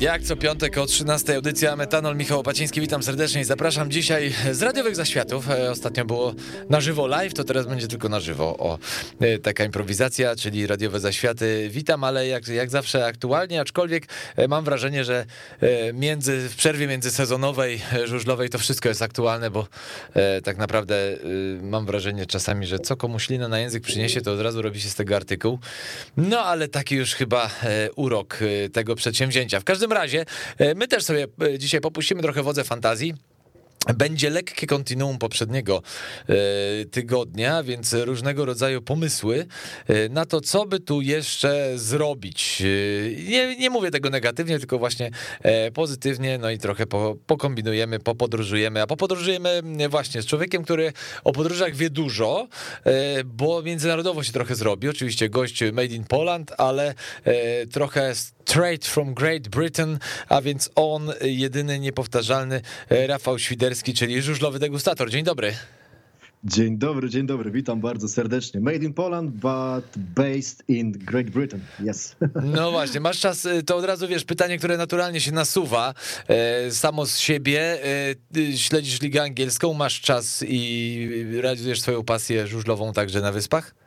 Jak co piątek o 13 audycja Metanol, Michał Opaciński, witam serdecznie i zapraszam dzisiaj z radiowych zaświatów. E, Ostatnio było na żywo live, to teraz będzie tylko na żywo. O, e, taka improwizacja, czyli radiowe zaświaty. Witam, ale jak, jak zawsze aktualnie, aczkolwiek e, mam wrażenie, że między, w przerwie międzysezonowej, żużlowej to wszystko jest aktualne, bo tak naprawdę mam wrażenie czasami, że co komu ślina na język przyniesie, to od razu robi się z tego artykuł. No ale taki już chyba urok tego przedsięwzięcia. W każdym razie e, my też sobie e, dzisiaj popuścimy trochę wodze fantazji. Będzie lekkie kontinuum poprzedniego e, tygodnia, więc różnego rodzaju pomysły na to, co by tu jeszcze zrobić. Nie, nie mówię tego negatywnie, tylko właśnie pozytywnie, no i trochę po, pokombinujemy, popodróżujemy, a popodróżujemy właśnie z człowiekiem, który o podróżach wie dużo, bo międzynarodowo się trochę zrobi. Oczywiście gość made in Poland, ale trochę straight from Great Britain, a więc on, jedyny niepowtarzalny e, Rafał Świderski, czyli żużlowy degustator. Dzień dobry. Dzień dobry, dzień dobry, witam bardzo serdecznie. Made in Poland, but based in Great Britain. Yes. No właśnie, masz czas, e, to od razu wiesz, pytanie, które naturalnie się nasuwa e, samo z siebie. E, śledzisz ligę angielską, masz czas i realizujesz swoją pasję żużlową także na wyspach?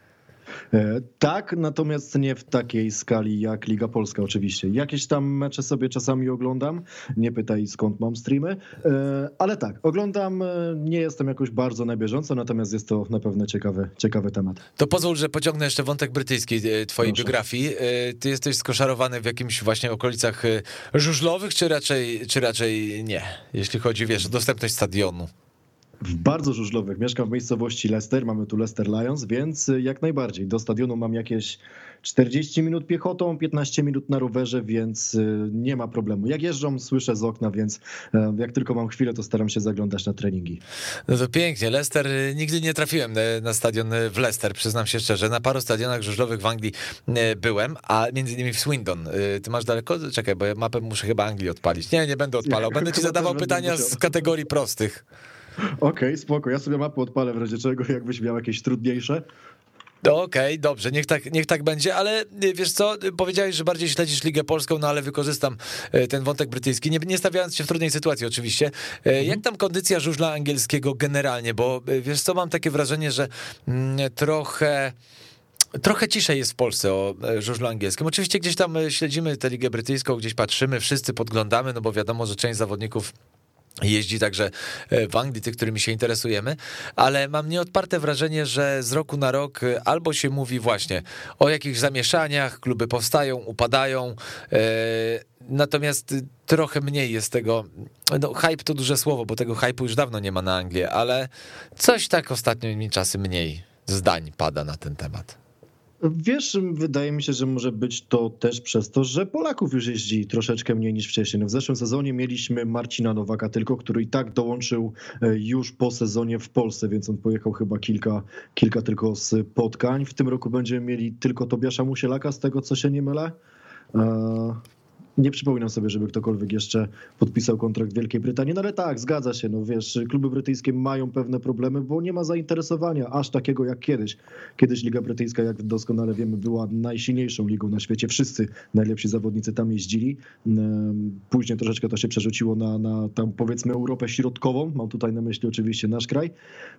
E, Tak, natomiast nie w takiej skali jak Liga Polska oczywiście. Jakieś tam mecze sobie czasami oglądam, nie pytaj skąd mam streamy, E, ale tak, oglądam, e, nie jestem jakoś bardzo na bieżąco, natomiast jest to na pewno ciekawy, ciekawy temat. To pozwól, że pociągnę jeszcze wątek brytyjski twojej Proszę. biografii. Ty jesteś skoszarowany w jakimś właśnie okolicach żużlowych, czy raczej, czy raczej nie? Jeśli chodzi, wiesz, o dostępność stadionu. W bardzo żużlowych. Mieszkam w miejscowości Leicester, mamy tu Leicester Lions, więc e, jak najbardziej. Do stadionu mam jakieś 40 minut piechotą, 15 minut na rowerze, więc e, nie ma problemu. Jak jeżdżą, słyszę z okna, więc e, jak tylko mam chwilę, to staram się zaglądać na treningi. No to pięknie. Leicester, y, nigdy nie trafiłem e, na stadion y, w Leicester, przyznam się szczerze. Na paru stadionach żużlowych w Anglii e, byłem, a między innymi w Swindon. Y, Ty masz daleko? Czekaj, bo ja mapę muszę chyba Anglii odpalić. Nie, nie będę odpalał. Będę ci zadawał pytania z kategorii prostych. Okej, spoko. Ja sobie mapę odpalę w razie czego, jakbyś miał jakieś trudniejsze. No Okej, dobrze, niech tak, niech tak będzie, ale y, wiesz co, y, powiedziałeś, że bardziej śledzisz Ligę Polską, no ale wykorzystam y, ten wątek brytyjski, nie, nie stawiając się w trudnej sytuacji oczywiście. Y, Jak tam kondycja żużla angielskiego generalnie, bo wiesz co, mam takie wrażenie, że mm, trochę... Trochę ciszej jest w Polsce o żużlu angielskim. Oczywiście gdzieś tam śledzimy tę ligę brytyjską, gdzieś patrzymy, wszyscy podglądamy, no bo wiadomo, że część zawodników jeździ także e, w Anglii, tych, którymi się interesujemy, ale mam nieodparte wrażenie, że z roku na rok e, albo się mówi właśnie o jakichś zamieszaniach, kluby powstają, upadają, e, natomiast y, trochę mniej jest tego, no hype to duże słowo, bo tego hype'u już dawno nie ma na Anglię, ale coś tak ostatnimi czasy mniej zdań pada na ten temat. Wiesz, wydaje mi się, że może być to też przez to, że Polaków już jeździ troszeczkę mniej niż wcześniej. No w zeszłym sezonie mieliśmy Marcina Nowaka tylko, który i tak dołączył e, już po sezonie w Polsce, więc on pojechał chyba kilka, kilka tylko spotkań. W tym roku będziemy mieli tylko Tobiasza Musielaka, z tego co się nie mylę. E, Nie przypominam sobie, żeby ktokolwiek jeszcze podpisał kontrakt w Wielkiej Brytanii, no ale tak, zgadza się, no wiesz, kluby brytyjskie mają pewne problemy, bo nie ma zainteresowania aż takiego jak kiedyś. Kiedyś Liga Brytyjska, jak doskonale wiemy, była najsilniejszą ligą na świecie, wszyscy najlepsi zawodnicy tam jeździli. Później troszeczkę to się przerzuciło na, na tam powiedzmy Europę Środkową, mam tutaj na myśli oczywiście nasz kraj.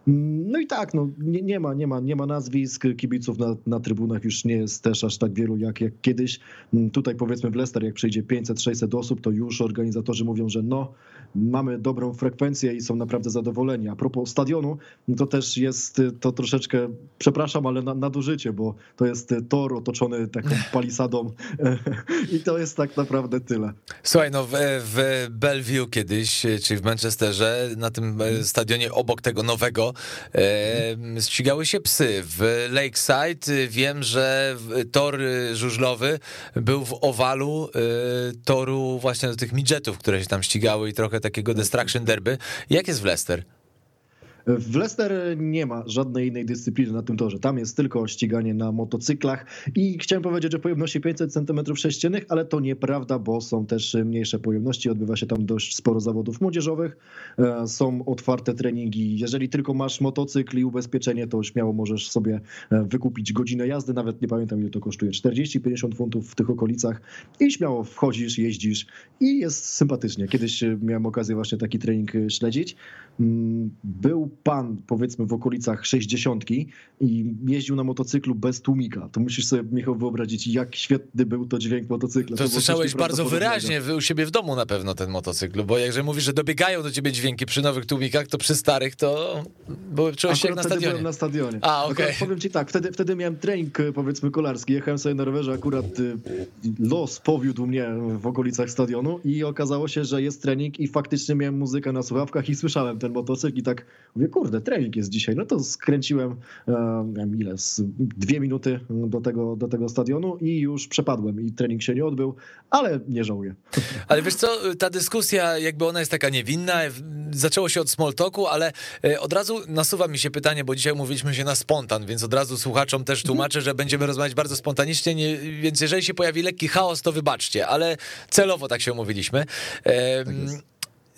Mm, No i tak, no nie, nie ma, nie ma, nie ma nazwisk, kibiców na, na trybunach już nie jest też aż tak wielu jak, jak kiedyś. Mm, Tutaj powiedzmy w Leicester, jak przyjdzie 500-600 osób, to już organizatorzy mówią, że no, mamy dobrą frekwencję i są naprawdę zadowoleni. A propos stadionu, no to też jest to troszeczkę, przepraszam, ale na, nadużycie, bo to jest tor otoczony taką palisadą i to jest tak naprawdę tyle. Słuchaj, no w, w Bellevue kiedyś, czyli w Manchesterze, na tym e, stadionie obok tego nowego, e, ścigały się psy. W Lakeside e, wiem, że tor e, żużlowy był w owalu toru właśnie do tych midgetów, które się tam ścigały i trochę takiego destruction derby. Jak jest w Leicester? W Leicester nie ma żadnej innej dyscypliny na tym torze. Tam jest tylko ściganie na motocyklach i chciałem powiedzieć, że pojemności 500 cm3, ale to nieprawda, bo są też mniejsze pojemności. Odbywa się tam dość sporo zawodów młodzieżowych. E, są otwarte treningi. Jeżeli tylko masz motocykl i ubezpieczenie, to śmiało możesz sobie e, wykupić godzinę jazdy. Nawet nie pamiętam, ile to kosztuje. 40-50 funtów w tych okolicach i śmiało wchodzisz, jeździsz i jest sympatycznie. Kiedyś miałem okazję właśnie taki trening śledzić. Mm, był pan, powiedzmy, w okolicach 60 i jeździł na motocyklu bez tłumika. To musisz sobie, Michał, wyobrazić, jak świetny był to dźwięk motocykla. To, to słyszałeś bardzo wyraźnie u siebie w domu na pewno ten motocykl, bo jakże mówisz, że dobiegają do ciebie dźwięki przy nowych tłumikach, to przy starych to były, czułeś jak na stadionie. byłem na stadionie. A. Okay. Powiem ci tak, wtedy, wtedy miałem trening, powiedzmy, kolarski. Jechałem sobie na rowerze, akurat y, los powiódł mnie w okolicach stadionu i okazało się, że jest trening i faktycznie miałem muzykę na słuchawkach i słyszałem ten motocykl i tak mówię, kurde, trening jest dzisiaj. No to skręciłem, nie wiem ile, z dwie minuty do tego, do tego stadionu i już przepadłem i trening się nie odbył, ale nie żałuję. Ale wiesz co, ta dyskusja jakby ona jest taka niewinna, zaczęło się od small talku, ale e, od razu nasuwa mi się pytanie, bo dzisiaj mówiliśmy się na spontan, więc od razu słuchaczom też tłumaczę, że będziemy rozmawiać bardzo spontanicznie, nie, więc jeżeli się pojawi lekki chaos, to wybaczcie, ale celowo tak się umówiliśmy. Tak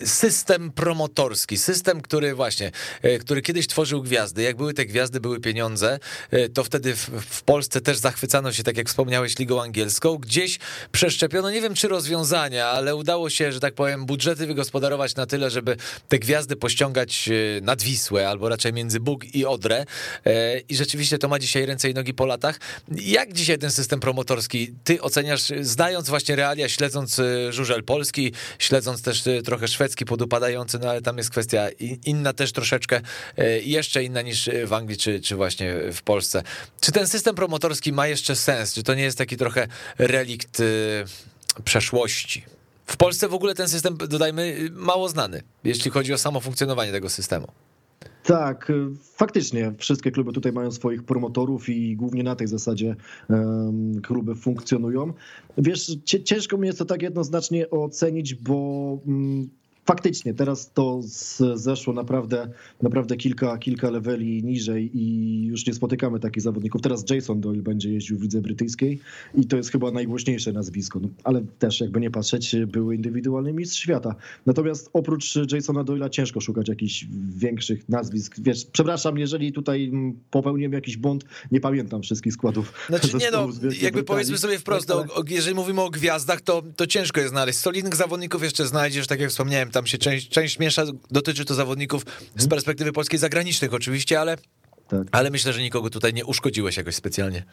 system promotorski, system, który właśnie, e, który kiedyś tworzył gwiazdy. Jak były te gwiazdy, były pieniądze, e, to wtedy w, w, Polsce też zachwycano się, tak jak wspomniałeś, ligą angielską. Gdzieś przeszczepiono, nie wiem czy rozwiązania, ale udało się, że tak powiem, budżety wygospodarować na tyle, żeby te gwiazdy pościągać e, nad Wisłę, albo raczej między Bóg i Odrę. I rzeczywiście to ma dzisiaj ręce i nogi po latach. Jak dzisiaj ten system promotorski ty oceniasz, znając właśnie realia, śledząc żużel polski, śledząc też trochę szwedzki, podupadający, no ale tam jest kwestia inna też troszeczkę, e, jeszcze inna niż w Anglii czy, czy właśnie w Polsce. Czy ten system promotorski ma jeszcze sens? Czy to nie jest taki trochę relikt e, przeszłości? W Polsce w ogóle ten system, dodajmy, mało znany, jeśli chodzi o samo funkcjonowanie tego systemu. Tak, e, faktycznie wszystkie kluby tutaj mają swoich promotorów i głównie na tej zasadzie um, kluby funkcjonują. Wiesz, ciężko mi jest to tak jednoznacznie ocenić, bo um, faktycznie teraz to zeszło naprawdę, naprawdę kilka, kilka leveli niżej i już nie spotykamy takich zawodników. Teraz Jason Doyle będzie jeździł w lidze brytyjskiej i to jest chyba najgłośniejsze nazwisko, no, ale też jakby nie patrzeć, były indywidualny mistrz świata. Natomiast oprócz Jasona Doyle'a ciężko szukać jakichś większych nazwisk. Wiesz, przepraszam, jeżeli tutaj popełniłem jakiś błąd, nie pamiętam wszystkich składów. Znaczy nie no, jakby powiedzmy sobie wprost, ale... o, jeżeli mówimy o gwiazdach, to, to ciężko jest znaleźć. Solidnych zawodników jeszcze znajdziesz, tak jak wspomniałem, tam się część, część miesza, dotyczy to zawodników z perspektywy polskiej zagranicznych oczywiście, ale, tak. ale myślę, że nikogo tutaj nie uszkodziłeś jakoś specjalnie.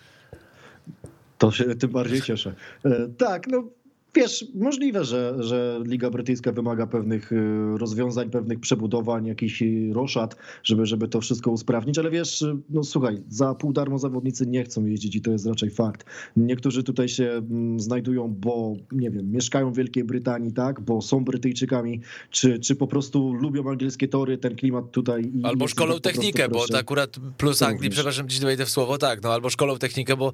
To się tym bardziej cieszę. E, tak, no Wiesz, możliwe, że, że Liga Brytyjska wymaga pewnych y, rozwiązań, pewnych przebudowań, jakichś roszad, żeby, żeby to wszystko usprawnić, ale wiesz, no słuchaj, za pół darmo zawodnicy nie chcą jeździć i to jest raczej fakt. Niektórzy tutaj się mm, znajdują, bo nie wiem, mieszkają w Wielkiej Brytanii, tak, bo są Brytyjczykami, czy, czy po prostu lubią angielskie tory, ten klimat tutaj. Albo szkolą technikę, bo to akurat plus Anglii, przepraszam, ci wejdę w słowo, tak, no albo szkolą technikę, bo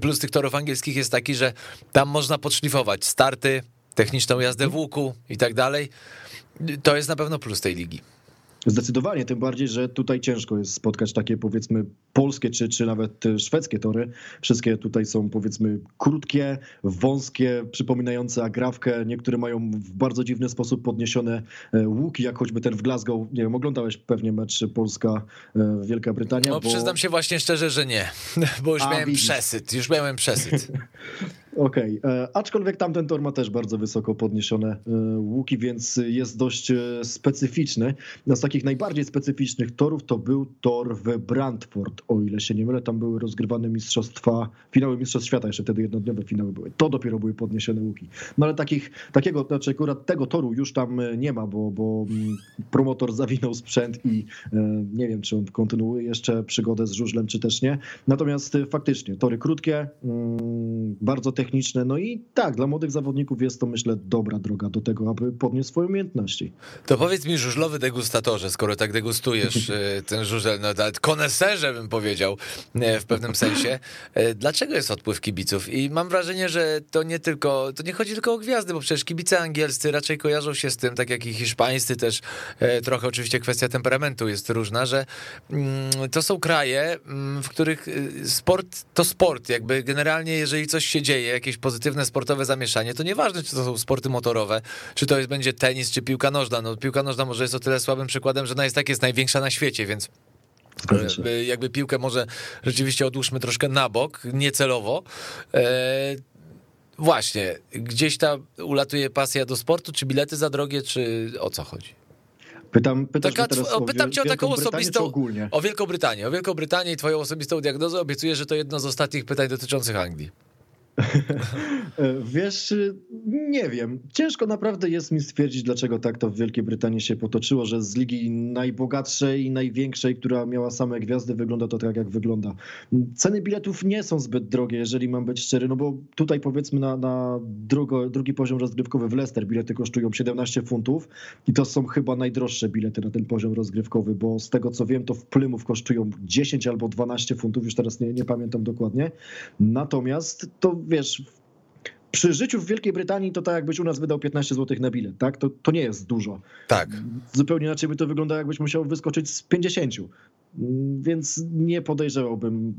plus tych torów angielskich jest taki, że tam można podszlifować starty, techniczną jazdę w łuku i tak dalej. To jest na pewno plus tej ligi. Zdecydowanie, tym bardziej, że tutaj ciężko jest spotkać takie powiedzmy polskie czy, czy nawet szwedzkie tory. Wszystkie tutaj są powiedzmy krótkie, wąskie, przypominające agrawkę. Niektóre mają w bardzo dziwny sposób podniesione e, łuki, jak choćby ten w Glasgow. Nie wiem, oglądałeś pewnie mecz Polska-Wielka e, Brytania. No bo... przyznam się właśnie szczerze, że nie, bo już A, miałem widzisz. przesyt, już miałem przesyt. Okej, okay. E, aczkolwiek tamten tor ma też bardzo wysoko podniesione łuki, więc jest dość specyficzny. No, z takich najbardziej specyficznych torów to był tor w Brantford, o ile się nie mylę, tam były rozgrywane mistrzostwa, finały mistrzostw świata, jeszcze wtedy jednodniowe finały były. To dopiero były podniesione łuki. No ale takich, takiego, znaczy akurat tego toru już tam nie ma, bo, bo mm, promotor zawinął sprzęt i e, nie wiem, czy on kontynuuje jeszcze przygodę z żużlem, czy też nie. Natomiast faktycznie, tory krótkie, mm, bardzo techniczne, techniczne. No i tak, dla młodych zawodników jest to, myślę, dobra droga do tego, aby podnieść swoje umiejętności. To powiedz mi, żużlowy degustatorze, skoro tak degustujesz e, ten żużel, no nawet koneserze bym powiedział e, w pewnym sensie, e, dlaczego jest odpływ kibiców? I mam wrażenie, że to nie tylko, to nie chodzi tylko o gwiazdy, bo przecież kibice angielscy raczej kojarzą się z tym, tak jak i hiszpańscy też, trochę oczywiście kwestia temperamentu jest różna, że mm, to są kraje, mm, w których sport to sport, jakby generalnie jeżeli coś się dzieje, jakieś pozytywne sportowe zamieszanie, to nieważne, czy to są sporty motorowe, czy to jest, będzie tenis, czy piłka nożna. No, piłka nożna może jest o tyle słabym przykładem, że ona jest tak jest największa na świecie, więc jakby, jakby piłkę może rzeczywiście odłóżmy troszkę na bok, niecelowo. E, właśnie, gdzieś ta ulatuje pasja do sportu, czy bilety za drogie, czy o co chodzi? Pytam, pytasz Taka, teraz o, pytam cię o taką osobistą. O Wielką Brytanię. O Wielką Brytanię i twoją osobistą diagnozę. Obiecuję, że to jedno z ostatnich pytań dotyczących Anglii. Wiesz, nie wiem. Ciężko naprawdę jest mi stwierdzić, dlaczego tak to w Wielkiej Brytanii się potoczyło, że z ligi najbogatszej i największej, która miała same gwiazdy, wygląda to tak, jak wygląda. Ceny biletów nie są zbyt drogie, jeżeli mam być szczery, no bo tutaj powiedzmy na, na drugo, drugi poziom rozgrywkowy w Leicester bilety kosztują 17 funtów i to są chyba najdroższe bilety na ten poziom rozgrywkowy, bo z tego co wiem, to w Plymouth kosztują 10 albo 12 funtów, już teraz nie, nie pamiętam dokładnie. Natomiast to wiesz, przy życiu w Wielkiej Brytanii to tak jakbyś u nas wydał 15 zł na bilet, tak? To, to nie jest dużo. Tak. Zupełnie inaczej by to wyglądało, jakbyś musiał wyskoczyć z 50. Więc nie podejrzewałbym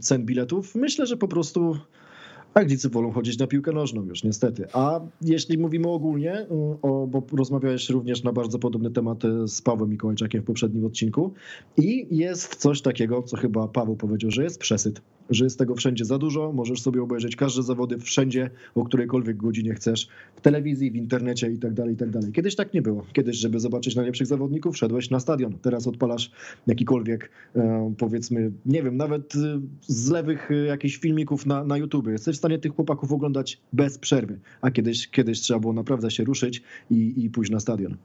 cen biletów. Myślę, że po prostu Anglicy wolą chodzić na piłkę nożną już niestety. A jeśli mówimy ogólnie, o, bo rozmawiałeś również na bardzo podobny temat z Pawłem Mikołajczakiem w poprzednim odcinku i jest coś takiego, co chyba Paweł powiedział, że jest przesyt że jest tego wszędzie za dużo. Możesz sobie obejrzeć każde zawody wszędzie, o którejkolwiek godzinie chcesz, w telewizji, w internecie i tak dalej, i tak dalej. Kiedyś tak nie było. Kiedyś, żeby zobaczyć najlepszych zawodników, szedłeś na stadion. Teraz odpalasz jakikolwiek, e, powiedzmy, nie wiem, nawet e, z lewych e, jakichś filmików na, na YouTube. Jesteś w stanie tych chłopaków oglądać bez przerwy. A kiedyś, kiedyś trzeba było naprawdę się ruszyć i, i pójść na stadion.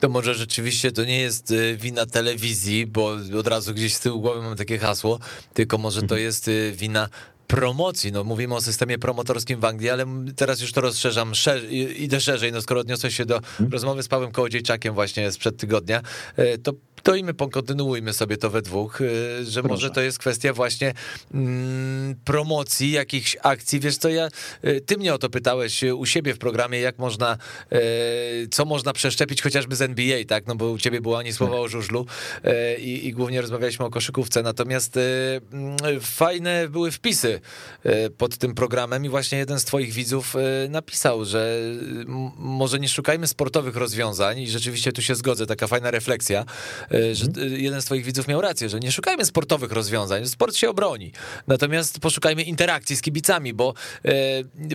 To może rzeczywiście to nie jest wina telewizji, bo od razu gdzieś z tyłu głowy mam takie hasło, tylko może to mhm. Jest wina promocji. No, mówimy o systemie promotorskim w Anglii, ale teraz już to rozszerzam, szer idę szerzej. No, skoro odniosłeś się do hmm. rozmowy z Pawłem Kołodziejczakiem właśnie sprzed tygodnia, e, to to i my pokontynuujmy sobie to we dwóch, y, że Proszę. może to jest kwestia właśnie mm, promocji jakichś akcji. Wiesz co, ja, y, ty mnie o to pytałeś u siebie w programie, jak można, co można przeszczepić chociażby z NBA, tak, no bo u ciebie było ani słowa o żużlu i, i głównie rozmawialiśmy o koszykówce, natomiast mm, fajne były wpisy pod tym programem i właśnie jeden z twoich widzów napisał, że może nie szukajmy sportowych rozwiązań i rzeczywiście tu się zgodzę, taka fajna refleksja, E, że mhm. jeden z twoich widzów miał rację, że nie szukajmy sportowych rozwiązań, sport się obroni. Natomiast poszukajmy interakcji z kibicami, bo e,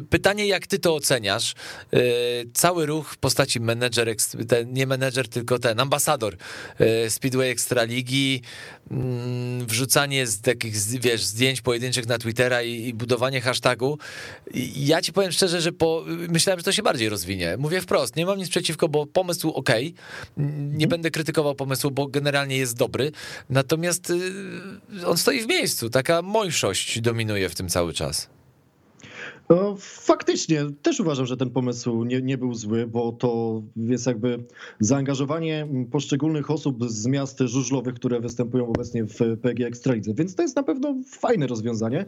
pytanie, jak ty to oceniasz, e, cały ruch w postaci menedżer, ten, nie menedżer, tylko ten ambasador Speedway Ekstraligi, mm, wrzucanie z takich, wiesz, zdjęć pojedynczych na Twittera i, i budowanie hashtagu. Ja ci powiem szczerze, że po, myślałem, że to się bardziej rozwinie. Mówię wprost, nie mam nic przeciwko, bo pomysł ok, nie mhm. będę krytykował pomysłu, bo generalnie jest dobry, natomiast y, on stoi w miejscu, taka mojszość dominuje w tym cały czas. No, faktycznie, też uważam, że ten pomysł nie, nie był zły, bo to jest jakby zaangażowanie poszczególnych osób z miast żużlowych, które występują obecnie w PG Ekstralidze, więc to jest na pewno fajne rozwiązanie.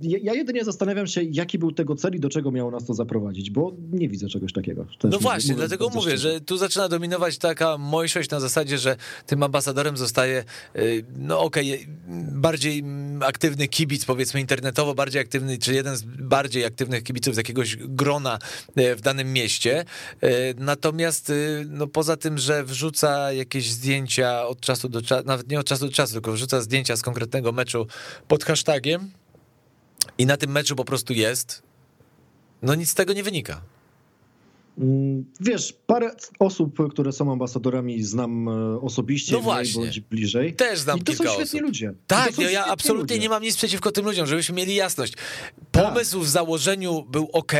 Ja jedynie zastanawiam się, jaki był tego cel i do czego miało nas to zaprowadzić, bo nie widzę czegoś takiego. Też no właśnie, dlatego mówię, szczerze. że tu zaczyna dominować taka mojszość na zasadzie, że tym ambasadorem zostaje, y, no okej, okay, bardziej aktywny kibic, powiedzmy internetowo, bardziej aktywny, czy jeden z bardziej aktywnych kibiców z jakiegoś grona e, w danym mieście. E, natomiast e, no, poza tym, że wrzuca jakieś zdjęcia od czasu do czasu, nawet nie od czasu do czasu, tylko wrzuca zdjęcia z konkretnego meczu pod hashtagiem i na tym meczu po prostu jest, no nic z tego nie wynika. Mm, wiesz, parę osób, które są ambasadorami, znam e, osobiście, no właśnie. bądź bliżej. Też znam I to kilka są świetni osób. ludzie. Tak, ja, ja absolutnie ludzie. nie mam nic przeciwko tym ludziom, żebyśmy mieli jasność. pomysł w założeniu był ok,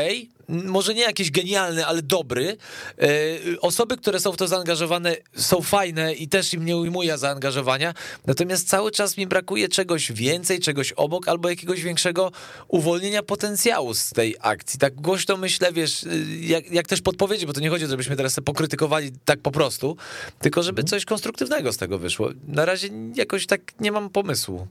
może nie jakiś genialny, ale dobry. E, osoby, które są w to zaangażowane, są fajne i też im nie ujmuje zaangażowania. Natomiast cały czas mi brakuje czegoś więcej, czegoś obok, albo jakiegoś większego uwolnienia potencjału z tej akcji. Tak głośno myślę, wiesz, y, jak, jak też podpowiedzi, bo to nie chodzi, żebyśmy teraz sobie pokrytykowali tak po prostu, tylko żeby coś konstruktywnego z tego wyszło. Na razie jakoś tak nie mam pomysłu.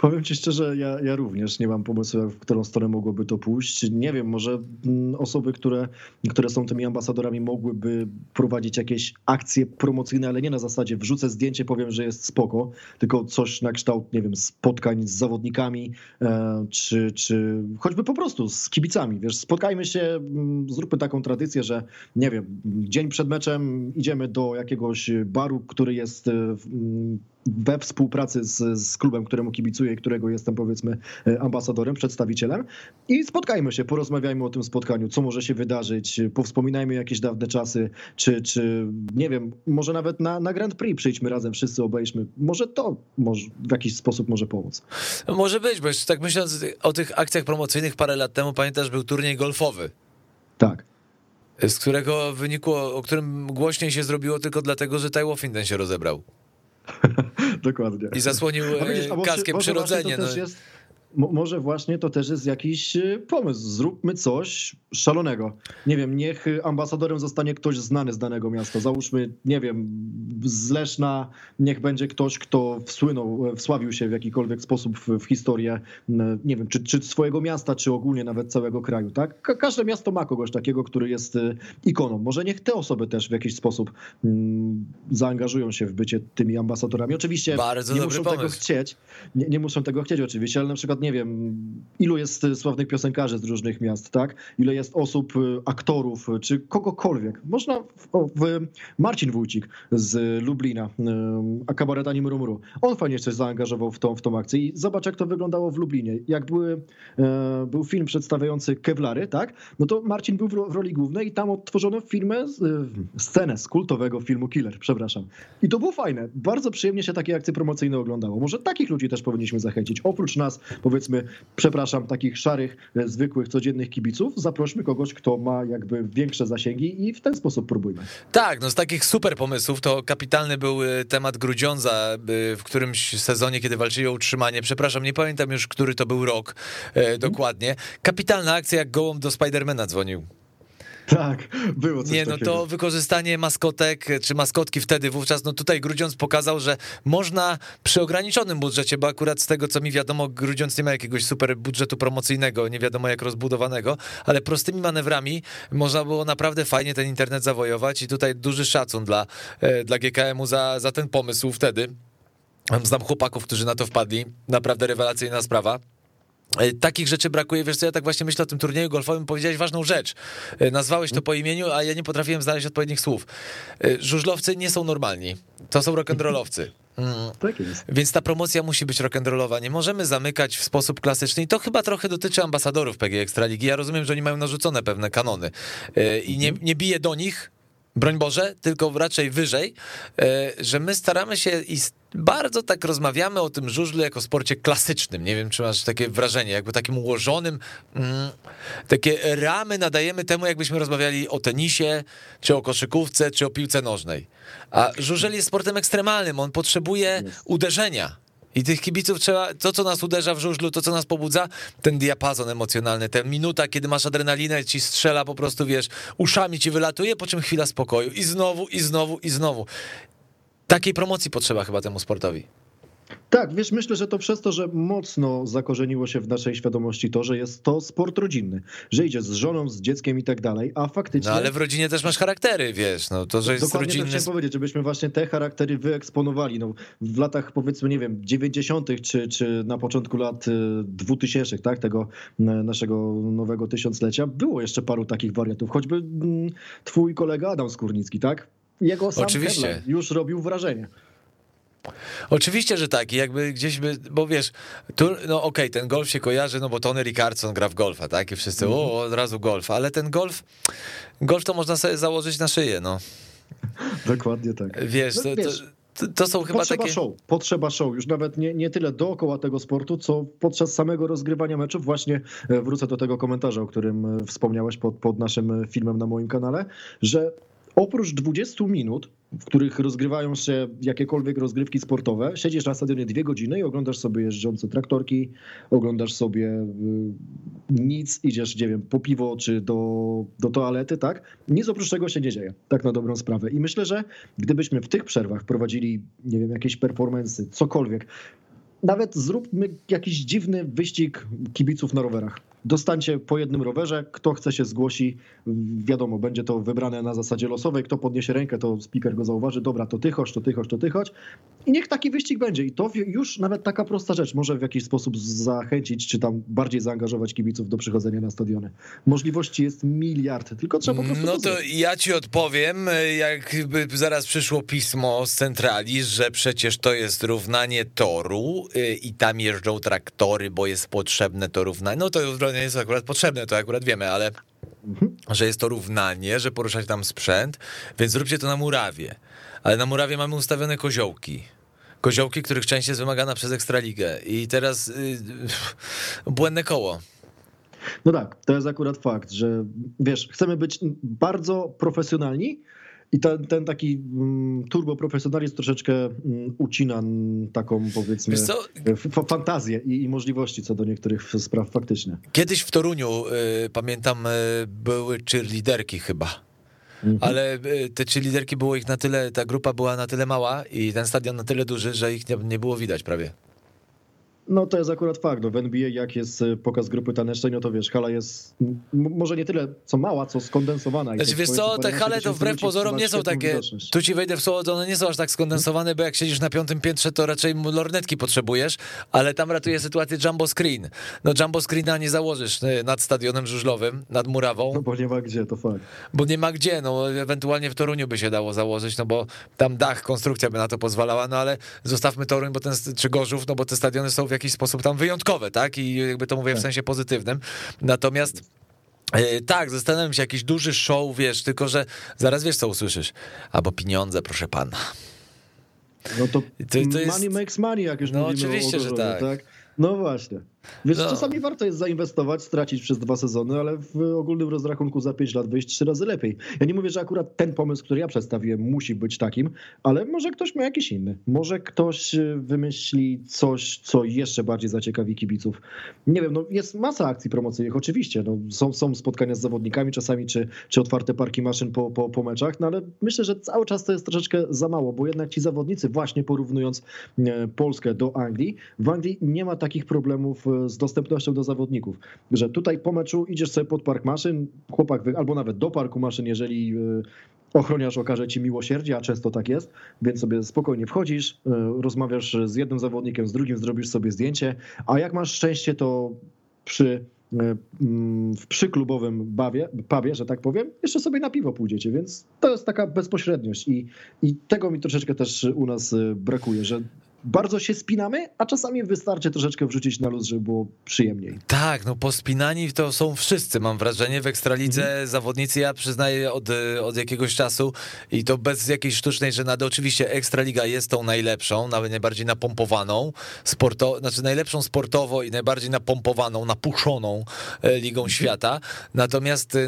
Powiem ci szczerze, ja, ja również nie mam pomysłu, w którą stronę mogłoby to pójść. Nie wiem, może mm, osoby, które, które są tymi ambasadorami, mogłyby prowadzić jakieś akcje promocyjne, ale nie na zasadzie wrzucę zdjęcie, powiem, że jest spoko, tylko coś na kształt, nie wiem, spotkań z zawodnikami, e, czy, czy choćby po prostu z kibicami. Wiesz, spotkajmy się, mm, zróbmy taką tradycję, że nie wiem, dzień przed meczem idziemy do jakiegoś baru, który jest e, mm, we współpracy z, z klubem, któremu kibicuję i którego jestem powiedzmy e, ambasadorem, przedstawicielem i spotkajmy się, porozmawiajmy o tym spotkaniu, co może się wydarzyć, powspominajmy jakieś dawne czasy, czy, czy nie wiem, może nawet na, na Grand Prix przyjdźmy razem, wszyscy obejrzmy. Może to może, w jakiś sposób może pomóc. Może być, bo jeszcze tak myśląc o tych akcjach promocyjnych parę lat temu, pamiętasz, był turniej golfowy. Tak z którego wynikło, o którym głośniej się zrobiło tylko dlatego, że Ty Wolfenden się rozebrał. Dokładnie. I zasłonił e, kaskiem przyrodzenie. No. Jest, może właśnie to też jest jakiś e, pomysł. Zróbmy coś szalonego. Nie wiem, niech ambasadorem zostanie ktoś znany z danego miasta. Załóżmy, nie wiem, z Leszna niech będzie ktoś, kto wsłynął, e, wsławił się w jakikolwiek sposób w, w historię, nie wiem, czy, czy swojego miasta, czy ogólnie nawet całego kraju, tak? Ka każde miasto ma kogoś takiego, który jest e, ikoną. Może niech te osoby też w jakiś sposób mm, zaangażują się w bycie tymi ambasadorami. Oczywiście Bardzo nie muszą pomysł. tego chcieć, nie, nie muszą tego chcieć oczywiście, ale na przykład nie wiem, ilu jest sławnych piosenkarzy z różnych miast, tak? Ile jest osób, y, aktorów, y, czy kogokolwiek. Można, w, w Marcin Wójcik z Lublina, y, a kabaret Ani Murmuru, on fajnie się zaangażował w tą, w tą akcję i zobacz, jak to wyglądało w Lublinie. Jak były, był film przedstawiający Kevlary, tak? No to Marcin był w roli głównej i tam odtworzono filmę, scenę z kultowego filmu Killer, przepraszam. I to było fajne. Bardzo przyjemnie się takie akcje promocyjne oglądało. Może takich ludzi też powinniśmy zachęcić. Oprócz nas, powiedzmy, przepraszam, takich szarych, zwykłych, codziennych kibiców, zaprośmy kogoś, kto ma jakby większe zasięgi i w ten sposób próbujmy. Tak, no z takich super pomysłów to kapitalny był y, temat Grudziądza w którymś sezonie, kiedy walczyli o utrzymanie. Przepraszam, nie pamiętam już, który to był rok e, dokładnie. Kapitalna akcja, jak gołąb do Spidermana dzwonił. Tak, było coś Nie, no takiego. to wykorzystanie maskotek, czy maskotki wtedy, wówczas, no tutaj Grudziądz pokazał, że można przy ograniczonym budżecie, bo akurat z tego, co mi wiadomo, Grudziądz nie ma jakiegoś super budżetu promocyjnego, nie wiadomo jak rozbudowanego, ale prostymi manewrami można było naprawdę fajnie ten internet zawojować i tutaj duży szacun dla, e, dla GKM-u za, za ten pomysł wtedy. Znam chłopaków, którzy na to wpadli, naprawdę rewelacyjna sprawa. E, takich rzeczy brakuje, wiesz co, ja tak właśnie myślę o tym turnieju golfowym, powiedziałeś ważną rzecz. E, nazwałeś to po imieniu, a ja nie potrafiłem znaleźć odpowiednich słów. E, żużlowcy nie są normalni, to są rock'n'rollowcy. Mm. Tak jest. Więc ta promocja musi być rock'n'rollowa. Nie możemy zamykać w sposób klasyczny i to chyba trochę dotyczy ambasadorów PG Ekstraligi. Ja rozumiem, że oni mają narzucone pewne kanony i nie, nie bije do nich, broń Boże, tylko raczej wyżej, że my staramy się i bardzo tak rozmawiamy o tym żużlu jako sporcie klasycznym. Nie wiem, czy masz takie wrażenie, jakby takim ułożonym, mm, takie ramy nadajemy temu, jakbyśmy rozmawiali o tenisie, czy o koszykówce, czy o piłce nożnej. A żużel jest sportem ekstremalnym, on potrzebuje uderzenia. I tych kibiców trzeba, to co nas uderza w żużlu, to co nas pobudza, ten diapazon emocjonalny, ta minuta, kiedy masz adrenalinę, ci strzela po prostu, wiesz, uszami ci wylatuje, po czym chwila spokoju i znowu, i znowu, i znowu. Takiej promocji potrzeba chyba temu sportowi. Tak, wiesz, myślę, że to przez to, że mocno zakorzeniło się w naszej świadomości to, że jest to sport rodzinny, że idzie z żoną, z dzieckiem i tak dalej, a faktycznie... No ale w rodzinie też masz charaktery, wiesz, no to, że jest Dokładnie rodzinny... Dokładnie chciałem powiedzieć, żebyśmy właśnie te charaktery wyeksponowali, no w latach powiedzmy, nie wiem, 90. czy, czy na początku lat 2000, y, tak, tego naszego nowego tysiąclecia, było jeszcze paru takich wariantów, choćby mm, twój kolega Adam Skórnicki, tak? Jego sam Oczywiście. już robił wrażenie. Oczywiście, że tak. I jakby gdzieś by, bo wiesz, tu, no okej, okay, ten golf się kojarzy, no bo Tony Rickardson gra w golfa, tak? I wszyscy, mm o, od razu golf. Ale ten golf, golf to można sobie założyć na szyję, no. Dokładnie tak. Wiesz, no, to, wiesz. To, to są chyba potrzeba takie... show, potrzeba show, już nawet nie, nie tyle dookoła tego sportu, co podczas samego rozgrywania meczów. Właśnie e, wrócę do tego komentarza, o którym e, wspomniałeś pod, pod naszym filmem na moim kanale, że oprócz 20 minut, w których rozgrywają się jakiekolwiek rozgrywki sportowe, siedzisz na stadionie dwie godziny i oglądasz sobie jeżdżące traktorki, oglądasz sobie y, nic, idziesz, nie wiem, po piwo czy do, do toalety, tak? Nic oprócz tego się nie dzieje, tak na dobrą sprawę. I myślę, że gdybyśmy w tych przerwach prowadzili, nie wiem, jakieś performance, cokolwiek, nawet zróbmy jakiś dziwny wyścig kibiców na rowerach. Dostańcie po jednym rowerze, kto chce się zgłosi, wiadomo, będzie to wybrane na zasadzie losowej, kto podniesie rękę, to speaker go zauważy, dobra, to ty chodź, to ty chodź, to ty chodź. I niech taki wyścig będzie. I to już nawet taka prosta rzecz może w jakiś sposób zachęcić, czy tam bardziej zaangażować kibiców do przychodzenia na stadiony. Możliwości jest miliard, tylko trzeba po prostu No to ja ci odpowiem, jakby zaraz przyszło pismo z centrali, że przecież to jest równanie toru y, i tam jeżdżą traktory, bo jest potrzebne to równanie, no to nie jest akurat potrzebne, to akurat wiemy, ale mhm. że jest to równanie, że poruszać tam sprzęt, więc zróbcie to na murawie. Ale na murawie mamy ustawione koziołki. Koziołki, których część jest wymagana przez Ekstraligę. I teraz yy, błędne koło. No tak, to jest akurat fakt, że wiesz, chcemy być bardzo profesjonalni, i ten, ten taki mm, turbo profesjonalizm troszeczkę mm, ucina taką powiedzmy fantazję i, i, możliwości co do niektórych spraw faktycznie. Kiedyś w Toruniu, y, pamiętam, y, były cheerleaderki chyba. Mhm. Ale y, te cheerleaderki było ich na tyle, ta grupa była na tyle mała i ten stadion na tyle duży, że ich nie, nie było widać prawie. No to jest akurat fakt. No, w NBA jak jest e, pokaz grupy tanecznej, no to wiesz, hala jest może nie tyle co mała, co skondensowana. Znaczy, wiesz co, te hale to wbrew pozorom nie są takie, tu ci wejdę w słowo, one nie są aż tak skondensowane, bo jak siedzisz na piątym piętrze, to raczej lornetki potrzebujesz, ale tam ratuje sytuację jumbo screen. No jumbo screena nie założysz e, nad stadionem żużlowym, nad murawą. No bo nie ma gdzie, to fakt. Bo nie ma gdzie, no ewentualnie w Toruniu by się dało założyć, no bo tam dach, konstrukcja by na to pozwalała, no ale zostawmy Toruń, bo ten, czy Gorzów, no bo te stadiony są jakiś sposób tam wyjątkowe, tak? I jakby to mówię w tak. sensie pozytywnym. Natomiast e, tak, zastanawiam się, jakiś duży show, wiesz, tylko że zaraz wiesz, co usłyszysz. Albo pieniądze, proszę pana. No to, to, to jest... money makes money, jak już no mówimy oczywiście, o że tak. tak? No właśnie. Więc no. czasami warto jest zainwestować, stracić przez dwa sezony, ale w ogólnym rozrachunku za pięć lat wyjść trzy razy lepiej. Ja nie mówię, że akurat ten pomysł, który ja przedstawiłem, musi być takim, ale może ktoś ma jakiś inny. Może ktoś y, wymyśli coś, co jeszcze bardziej zaciekawi kibiców. Nie wiem, no jest masa akcji promocyjnych, oczywiście. No, są, są spotkania z zawodnikami czasami, czy, czy otwarte parki maszyn po, po, po meczach, no ale myślę, że cały czas to jest troszeczkę za mało, bo jednak ci zawodnicy, właśnie porównując e, Polskę do Anglii, w Anglii nie ma takich problemów z dostępnością do zawodników, że tutaj po meczu idziesz sobie pod park maszyn, chłopak, albo nawet do parku maszyn, jeżeli e, ochroniarz okaże ci miłosierdzie, a często tak jest, więc sobie spokojnie wchodzisz, rozmawiasz z jednym zawodnikiem, z drugim zrobisz sobie zdjęcie, a jak masz szczęście, to przy mm, w przyklubowym bawie, że tak powiem, jeszcze sobie na piwo pójdziecie, więc to jest taka bezpośredniość i, i tego mi troszeczkę też u nas brakuje, że bardzo się spinamy, a czasami wystarczy troszeczkę wrzucić na luz, żeby było przyjemniej. Tak, no pospinani to są wszyscy, mam wrażenie, w Ekstralidze mhm. zawodnicy, ja przyznaję od, od jakiegoś czasu i to bez jakiejś sztucznej żenady, oczywiście Ekstraliga jest tą najlepszą, nawet najbardziej napompowaną, sporto, znaczy najlepszą sportowo i najbardziej napompowaną, napuszoną e, ligą mhm. świata, natomiast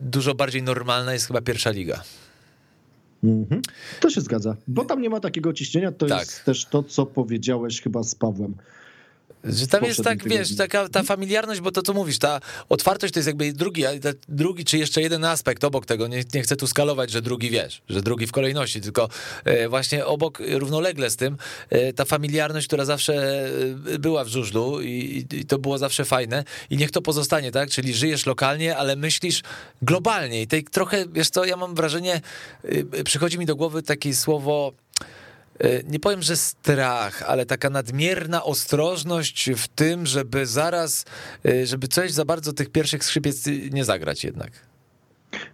dużo bardziej normalna jest chyba pierwsza liga. Mhm. To się zgadza, bo tam nie ma takiego ciśnienia. To tak. jest też to, co powiedziałeś chyba z Pawłem. Że tam jest tak, wiesz, taka ta familiarność, bo to co mówisz, ta otwartość to jest jakby drugi, drugi czy jeszcze jeden aspekt obok tego. Nie, nie chcę tu skalować, że drugi wiesz, że drugi w kolejności, tylko e, właśnie obok, równolegle z tym, e, ta familiarność, która zawsze e, była w żużlu i, i to było zawsze fajne i niech to pozostanie, tak? Czyli żyjesz lokalnie, ale myślisz globalnie i tej trochę, wiesz co, ja mam wrażenie, przychodzi mi do głowy takie słowo nie powiem, że strach, ale taka nadmierna ostrożność w tym, żeby zaraz, e, żeby coś za bardzo tych pierwszych skrzypiec nie zagrać jednak.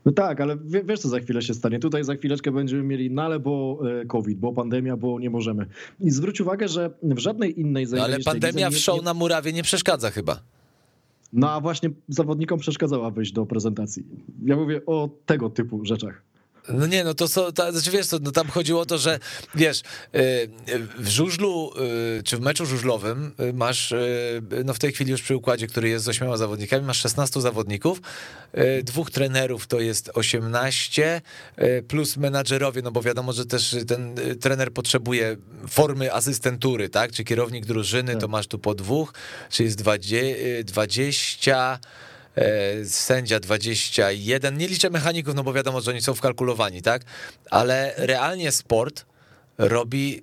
No tak, ale wiesz, co za chwilę się stanie. Tutaj za chwileczkę będziemy mieli nale, bo e, COVID, bo pandemia, bo nie możemy. I zwróć uwagę, że w żadnej innej no, Ale pandemia w show na murawie nie przeszkadza chyba. No a właśnie zawodnikom przeszkadzała wyjść do prezentacji. Ja mówię o tego typu rzeczach. No nie, no to są, to, znaczy wiesz, to, no tam chodziło o to, że wiesz, y, w żużlu, y, czy w meczu żużlowym y, masz, no w tej chwili już przy układzie, który jest z ośmioma zawodnikami, masz 16 zawodników, dwóch trenerów to jest 18, plus menadżerowie, no bo wiadomo, że też ten trener potrzebuje formy asystentury, tak, czy kierownik drużyny, to tak. masz tu po dwóch, czy jest 20, E, sędzia 21. Nie liczę mechaników, no bo wiadomo, że oni są wkalkulowani, tak? Ale realnie sport robi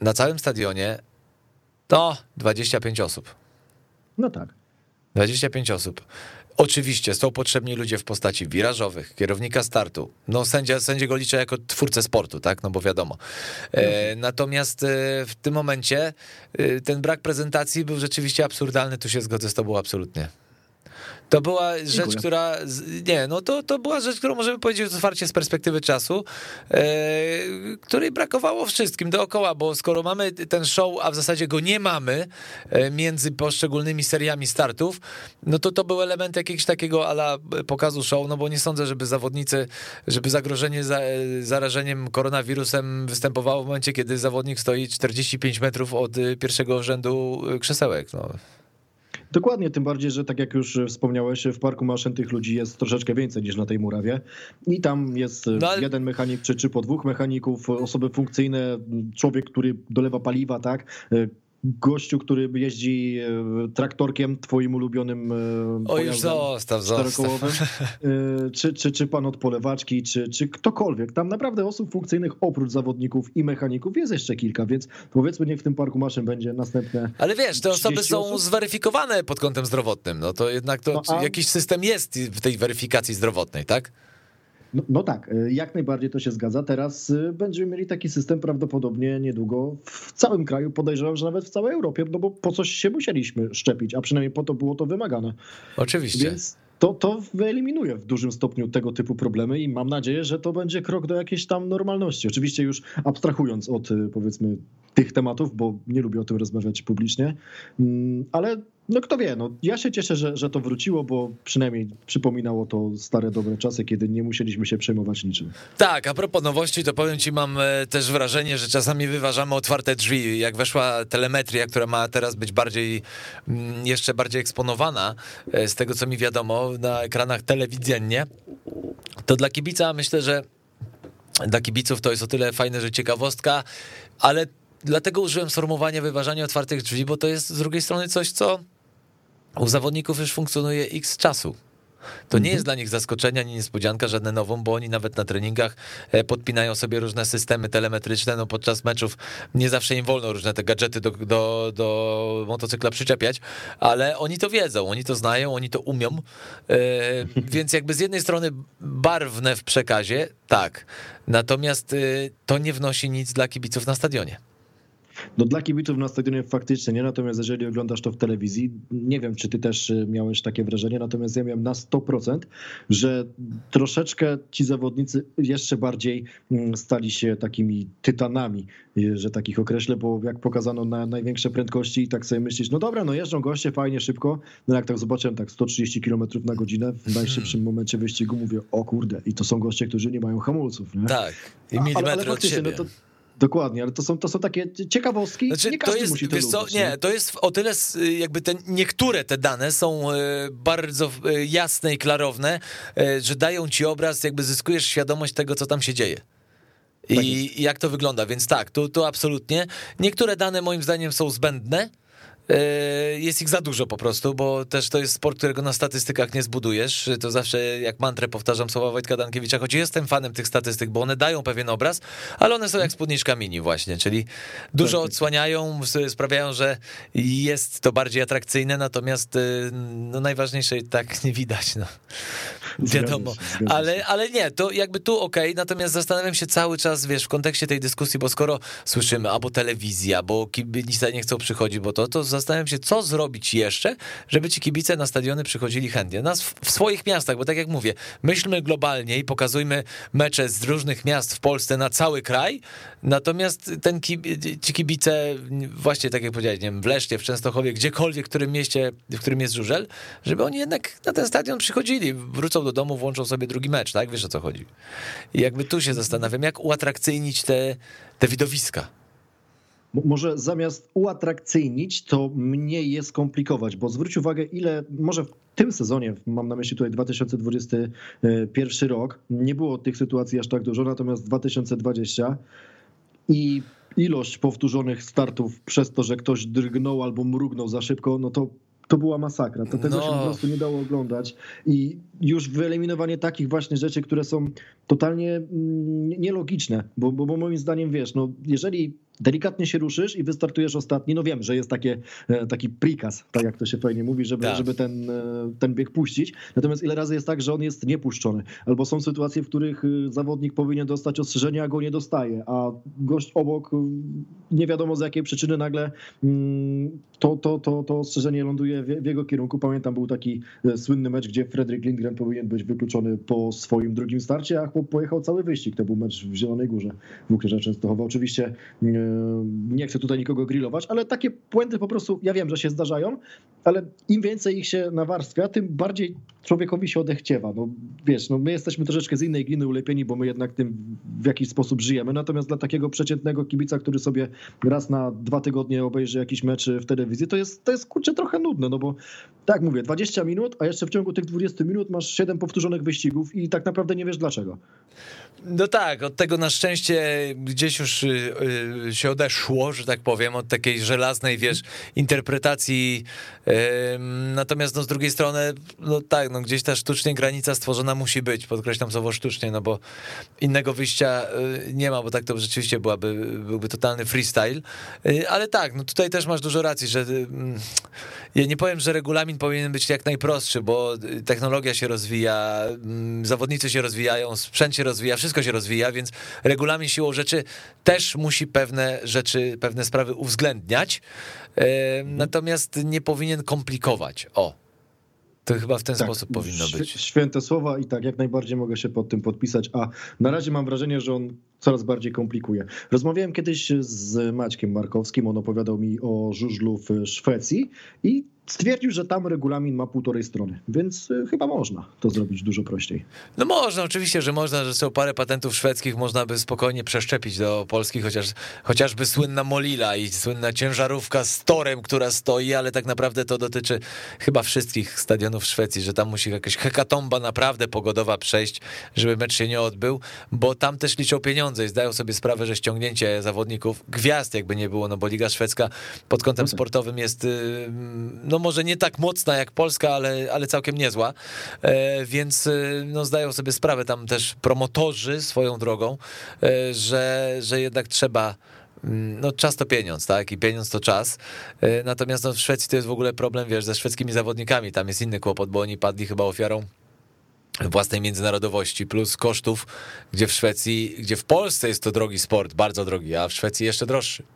na całym stadionie to 25 osób. No tak. 25 osób. Oczywiście są potrzebni ludzie w postaci wirażowych, kierownika startu. No sędzia, sędziego liczę jako twórcę sportu, tak? No bo wiadomo. E, natomiast e, w tym momencie e, ten brak prezentacji był rzeczywiście absurdalny, tu się zgodzę z tobą absolutnie. To była rzecz, Dziękuję. która. Nie, no to, to była rzecz, którą możemy powiedzieć otwarcie z perspektywy czasu, e, której brakowało wszystkim dookoła, bo skoro mamy ten show, a w zasadzie go nie mamy e, między poszczególnymi seriami startów, no to to był element jakiegoś takiego ala pokazu show, no bo nie sądzę, żeby zawodnicy, żeby zagrożenie za, zarażeniem koronawirusem występowało w momencie, kiedy zawodnik stoi 45 metrów od pierwszego rzędu krzesełek. No. Dokładnie, tym bardziej, że tak jak już wspomniałeś, w parku maszyn tych ludzi jest troszeczkę więcej niż na tej murawie. I tam jest no, ale... jeden mechanik czy, czy po dwóch mechaników, osoby funkcyjne, człowiek, który dolewa paliwa, tak, gościu, który jeździ e, traktorkiem, twoim ulubionym e, o, już zostaw, zostaw. E, czy, czy, czy pan od polewaczki, czy, czy ktokolwiek. Tam naprawdę osób funkcyjnych oprócz zawodników i mechaników jest jeszcze kilka, więc powiedzmy niech w tym parku maszyn będzie następne Ale wiesz, te osoby są osób. zweryfikowane pod kątem zdrowotnym, no to jednak to no, a... jakiś system jest w tej weryfikacji zdrowotnej, tak? No, no, tak, y, jak najbardziej to się zgadza. Teraz y, będziemy mieli taki system prawdopodobnie niedługo w całym kraju, podejrzewam, że nawet w całej Europie, no bo po coś się musieliśmy szczepić, a przynajmniej po to było to wymagane. Oczywiście. Więc to, to wyeliminuje w dużym stopniu tego typu problemy i mam nadzieję, że to będzie krok do jakiejś tam normalności. Oczywiście już abstrahując od y, powiedzmy tych tematów, bo nie lubię o tym rozmawiać publicznie, mm, ale no kto wie, no ja się cieszę, że, że to wróciło, bo przynajmniej przypominało to stare, dobre czasy, kiedy nie musieliśmy się przejmować niczym. Tak, a propos nowości, to powiem ci, mam e, też wrażenie, że czasami wyważamy otwarte drzwi. Jak weszła telemetria, która ma teraz być bardziej, mm, jeszcze bardziej eksponowana, e, z tego co mi wiadomo, na ekranach telewizyjnie, to dla kibica myślę, że dla kibiców to jest o tyle fajne, że ciekawostka, ale dlatego użyłem sformułowania wyważania otwartych drzwi, bo to jest z drugiej strony coś, co u zawodników już funkcjonuje x czasu. To nie jest dla nich zaskoczenie ani niespodzianka, żadne nową, bo oni nawet na treningach e, podpinają sobie różne systemy telemetryczne. No podczas meczów nie zawsze im wolno różne te gadżety do, do, do motocykla przyczepiać, ale oni to wiedzą, oni to znają, oni to umią. E, więc jakby z jednej strony barwne w przekazie, tak. Natomiast e, to nie wnosi nic dla kibiców na stadionie. No dla kibiców na stadionie faktycznie nie, natomiast jeżeli oglądasz to w telewizji, nie wiem, czy ty też y, miałeś takie wrażenie, natomiast ja miałem na 100%, że troszeczkę ci zawodnicy jeszcze bardziej mm, stali się takimi tytanami, y, że takich określę, bo jak pokazano na największe prędkości i tak sobie myślisz, no dobra, no jeżdżą goście fajnie, szybko, no jak tak zobaczyłem tak 130 km na godzinę w najszybszym momencie wyścigu mówię, o kurde, i to są goście, którzy nie mają hamulców. Nie? Tak, i milimetry ale, ale od siebie. No to, Dokładnie, ale to są, to są takie ciekawostki, znaczy, nie każdy to jest, musi to wiesz lubić, co, nie, to jest o tyle jakby te, niektóre te dane są e, bardzo e, jasne i klarowne, że dają ci obraz, jakby zyskujesz świadomość tego, co tam się dzieje. I tak jak to wygląda, więc tak, tu, tu absolutnie. Niektóre dane moim zdaniem są zbędne, jest ich za dużo po prostu, bo też to jest sport, którego na statystykach nie zbudujesz. To zawsze jak mantrę powtarzam słowa Wojtka Dankiewicza, choć jestem fanem tych statystyk, bo one dają pewien obraz, ale one są jak spódniczka mini właśnie, czyli dużo tak. odsłaniają, sprawiają, że jest to bardziej atrakcyjne, natomiast y, no, najważniejsze tak nie widać. No. Wiadomo, ale, ale nie, to jakby tu ok, natomiast zastanawiam się cały czas, wiesz, w kontekście tej dyskusji, bo skoro słyszymy albo telewizja, bo kibice nie chcą przychodzić, bo to, to zastanawiam się, co zrobić jeszcze, żeby ci kibice na stadiony przychodzili chętnie. Nas w, w swoich miastach, bo tak jak mówię, myślmy globalnie i pokazujmy mecze z różnych miast w Polsce na cały kraj, natomiast ten ci kibice, właśnie tak jak powiedziałem, wiem, w Leszcie, w Częstochowie, gdziekolwiek, w którym mieście, w którym jest żużel, żeby oni jednak na ten stadion przychodzili, wrócą do domu, włączą sobie drugi mecz, tak? Wiesz o co chodzi. I jakby tu się zastanawiam, jak uatrakcyjnić te, te widowiska. Może zamiast uatrakcyjnić, to mniej je skomplikować, bo zwróć uwagę, ile może w tym sezonie, mam na myśli tutaj 2021 rok, nie było tych sytuacji aż tak dużo, natomiast 2020 i ilość powtórzonych startów przez to, że ktoś drgnął albo mrugnął za szybko, no to to była masakra. To tego no. się po prostu nie dało oglądać. I już wyeliminowanie takich właśnie rzeczy, które są totalnie mm, nielogiczne, bo, bo, bo moim zdaniem wiesz, no jeżeli delikatnie się ruszysz i wystartujesz ostatni. No wiem, że jest takie, e, taki prikaz, tak jak to się fajnie mówi, żeby, tak. żeby ten, e, ten bieg puścić. Natomiast ile razy jest tak, że on jest niepuszczony? Albo są sytuacje, w których e, zawodnik powinien dostać ostrzeżenie, a go nie dostaje, a gość obok nie wiadomo z jakiej przyczyny nagle mm, to, to, to, to ostrzeżenie ląduje w jego kierunku. Pamiętam, był taki słynny mecz, gdzie Fredrik Lindgren powinien być wykluczony po swoim drugim starcie, a pojechał cały wyścig. To był mecz w Zielonej Górze w Łukrze Częstochowa. Oczywiście nie chcę tutaj nikogo grillować, ale takie puenty po prostu, ja wiem, że się zdarzają, ale im więcej ich się nawarstwia, tym bardziej człowiekowi się odechciewa. No wiesz, no my jesteśmy troszeczkę z innej gliny ulepieni, bo my jednak tym w jakiś sposób żyjemy. Natomiast dla takiego przeciętnego kibica, który sobie raz na dwa tygodnie obejrzy jakiś mecz w telewizji, to jest, to jest kurczę trochę nudne, no bo tak mówię, 20 minut, a jeszcze w ciągu tych 20 minut masz 7 powtórzonych wyścigów i tak naprawdę nie wiesz dlaczego. No tak, od tego na szczęście gdzieś już y, y, się odeszło, że tak powiem, od takiej żelaznej, wiesz, interpretacji. Natomiast no, z drugiej strony, no tak, no, gdzieś ta sztucznie granica stworzona musi być, podkreślam słowo sztucznie, no bo innego wyjścia y, nie ma, bo tak to rzeczywiście byłaby, byłby totalny freestyle. Ale tak, no tutaj też masz dużo racji, że ja nie powiem, że regulamin powinien być jak najprostszy, bo technologia się rozwija, zawodnicy się rozwijają, sprzęt się rozwija, wszystko się rozwija, więc regulamin siłą rzeczy też musi pewne rzeczy, pewne sprawy uwzględniać, natomiast nie powinien komplikować. O, to chyba w ten tak, sposób powinno być. Święte słowa i tak, jak najbardziej mogę się pod tym podpisać, a na razie mam wrażenie, że on coraz bardziej komplikuje. Rozmawiałem kiedyś z Maćkiem Markowskim, on opowiadał mi o żużlu w Szwecji i stwierdził, że tam regulamin ma półtorej strony, więc y, chyba można to zrobić dużo prościej. No można, oczywiście, że można, że są parę patentów szwedzkich, można by spokojnie przeszczepić do Polski, chociaż, chociażby słynna Molila i słynna ciężarówka z torem, która stoi, ale tak naprawdę to dotyczy chyba wszystkich stadionów w Szwecji, że tam musi jakaś hekatomba naprawdę pogodowa przejść, żeby mecz się nie odbył, bo tam też liczą pieniądze i zdają sobie sprawę, że ściągnięcie zawodników, gwiazd jakby nie było, no bo Liga Szwedzka pod kątem no tak. sportowym jest y, no no może nie tak mocna jak Polska, ale, ale całkiem niezła, e, więc e, no zdają sobie sprawę tam też promotorzy swoją drogą, e, że, że jednak trzeba mm, no czas to pieniądz, tak? I pieniądz to czas. Natomiast no, w Szwecji to jest w ogóle problem, wiesz, ze szwedzkimi zawodnikami. Tam jest inny kłopot, bo oni padli chyba ofiarą własnej międzynarodowości, plus kosztów, gdzie w Szwecji, gdzie w Polsce jest to drogi sport, bardzo drogi, a w Szwecji jeszcze droższy.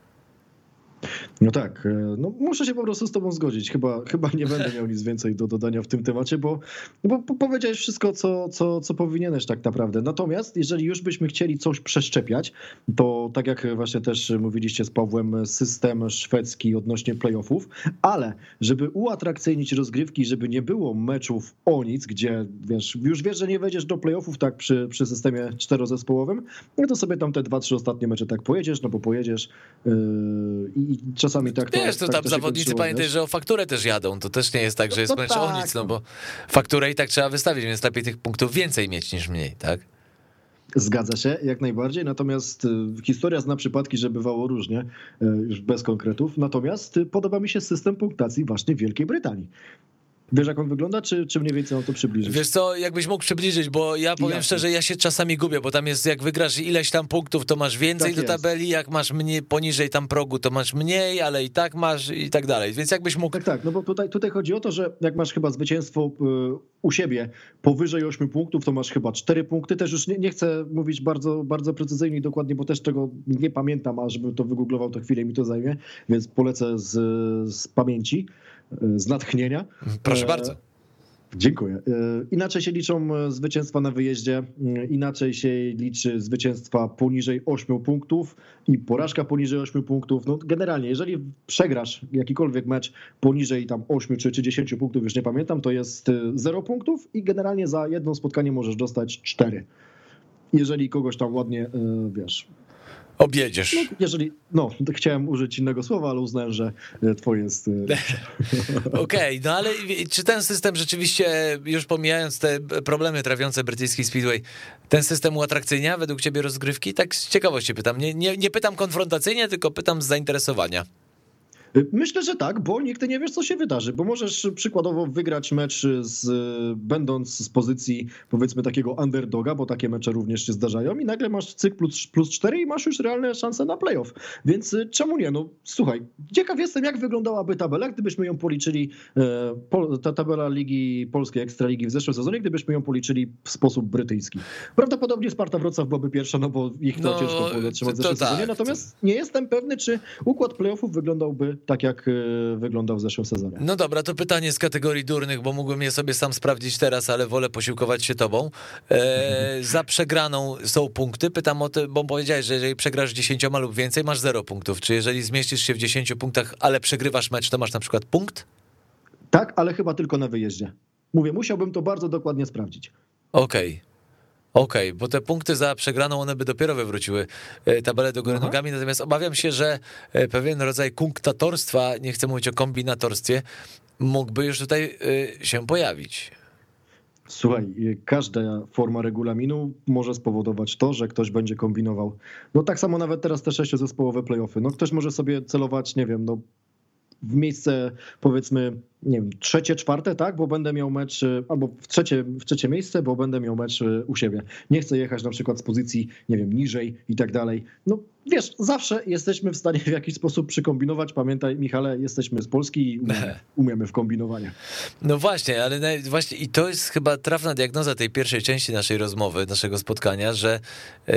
No tak, e, no muszę się po prostu z tobą zgodzić. Chyba, chyba nie będę miał nic więcej do dodania w tym temacie, bo, bo powiedziałeś wszystko, co, co, co powinieneś tak naprawdę. Natomiast jeżeli już byśmy chcieli coś przeszczepiać, to tak jak właśnie też mówiliście z Pawłem, system szwedzki odnośnie playoffów, ale żeby uatrakcyjnić rozgrywki, żeby nie było meczów o nic, gdzie wiesz, już wiesz, że nie wejdziesz do playoffów tak przy, przy systemie czterozespołowym, no to sobie tam te dwa, trzy ostatnie mecze tak pojedziesz, no bo pojedziesz yy, i i czasami tak to Wiesz, to tak tam to zawodnicy pamiętaj, że o fakturę też jadą, to też nie jest tak, że jest no, mecz tak, o nic, no bo fakturę i tak trzeba wystawić, więc lepiej tych punktów więcej mieć niż mniej, tak? Zgadza się, jak najbardziej. Natomiast y, historia zna przypadki, że bywało różnie, y, już bez konkretów. Natomiast y, podoba mi się system punktacji właśnie w Wielkiej Brytanii. Wiesz, jak on wygląda, czy, czy mniej więcej on to przybliżyć? Wiesz co, jakbyś mógł przybliżyć, bo ja powiem Jasne. szczerze, ja się czasami gubię, bo tam jest, jak wygrasz ileś tam punktów, to masz więcej tak do tabeli, jak masz mniej, poniżej tam progu, to masz mniej, ale i tak masz i tak dalej, więc jakbyś mógł... Tak, tak, no bo tutaj, tutaj chodzi o to, że jak masz chyba zwycięstwo y, u siebie powyżej 8 punktów, to masz chyba 4 punkty, też już nie, nie chcę mówić bardzo, bardzo precyzyjnie i dokładnie, bo też tego nie pamiętam, a żebym to wygooglował, to chwilę mi to zajmie, więc polecę z, z pamięci, z natchnienia. Proszę e, bardzo. Dziękuję. E, inaczej się liczą e, zwycięstwa na wyjeździe, e, inaczej się liczy zwycięstwa poniżej 8 punktów i porażka poniżej 8 punktów. No generalnie, jeżeli przegrasz jakikolwiek mecz poniżej tam 8 czy, czy 10 punktów, już nie pamiętam, to jest 0 punktów i generalnie za jedno spotkanie możesz dostać 4. Jeżeli kogoś tam ładnie, wiesz, Objedziesz. No, jeżeli, no, chciałem użyć innego słowa, ale uznałem, że e, twoje jest. E, Okej, okay, no ale czy ten system rzeczywiście, już pomijając te problemy trawiące brytyjski Speedway, ten system uatrakcyjnia według ciebie rozgrywki? Tak z ciekawości pytam. Nie, nie, nie pytam konfrontacyjnie, tylko pytam z zainteresowania. Myślę, że tak, bo nigdy nie wiesz, co się wydarzy, bo możesz przykładowo wygrać mecz z, będąc z pozycji powiedzmy takiego underdoga, bo takie mecze również się zdarzają i nagle masz cykl plus, plus 4 i masz już realne szanse na playoff. Więc y, czemu nie? No słuchaj, ciekaw jestem, jak wyglądałaby tabela, gdybyśmy ją policzyli, e, ta tabela Ligi Polskiej Ekstraligi w zeszłym sezonie, gdybyśmy ją policzyli w sposób brytyjski. Prawdopodobnie Sparta Wrocław byłaby pierwsza, no bo ich to no, ciężko było zatrzymać w zeszłym tak, sezonie, natomiast to... nie jestem pewny, czy układ playoffów wyglądał tak, jak e, wyglądał w zeszłym sezonie. No dobra, to pytanie z kategorii durnych, bo mógłbym je sobie sam sprawdzić teraz, ale wolę posiłkować się tobą. E, za przegraną są punkty. Pytam o to, bo powiedziałeś, że jeżeli przegrasz 10 lub więcej, masz 0 punktów. Czy jeżeli zmieścisz się w 10 punktach, ale przegrywasz mecz, to masz na przykład punkt? Tak, ale chyba tylko na wyjeździe. Mówię, musiałbym to bardzo dokładnie sprawdzić. Okej. Okay. Okej, okay, bo te punkty za przegraną, one by dopiero wywróciły e, tabelę do góry Aha. nogami, natomiast obawiam się, że e, pewien rodzaj kunktatorstwa, nie chcę mówić o kombinatorstwie, mógłby już tutaj e, się pojawić. Słuchaj, każda forma regulaminu może spowodować to, że ktoś będzie kombinował. No tak samo nawet teraz te sześciozespołowe playoffy. No ktoś może sobie celować, nie wiem, no w miejsce powiedzmy nie wiem, trzecie, czwarte, tak, bo będę miał mecz, albo w trzecie, w trzecie miejsce, bo będę miał mecz e, u siebie. Nie chcę jechać na przykład z pozycji, nie wiem, niżej i tak dalej. No wiesz, zawsze jesteśmy w stanie w jakiś sposób przykombinować. Pamiętaj, Michale, jesteśmy z Polski i umiemy, umiemy w kombinowanie. No właśnie, ale właśnie i to jest chyba trafna diagnoza tej pierwszej części naszej rozmowy, naszego spotkania, że yy,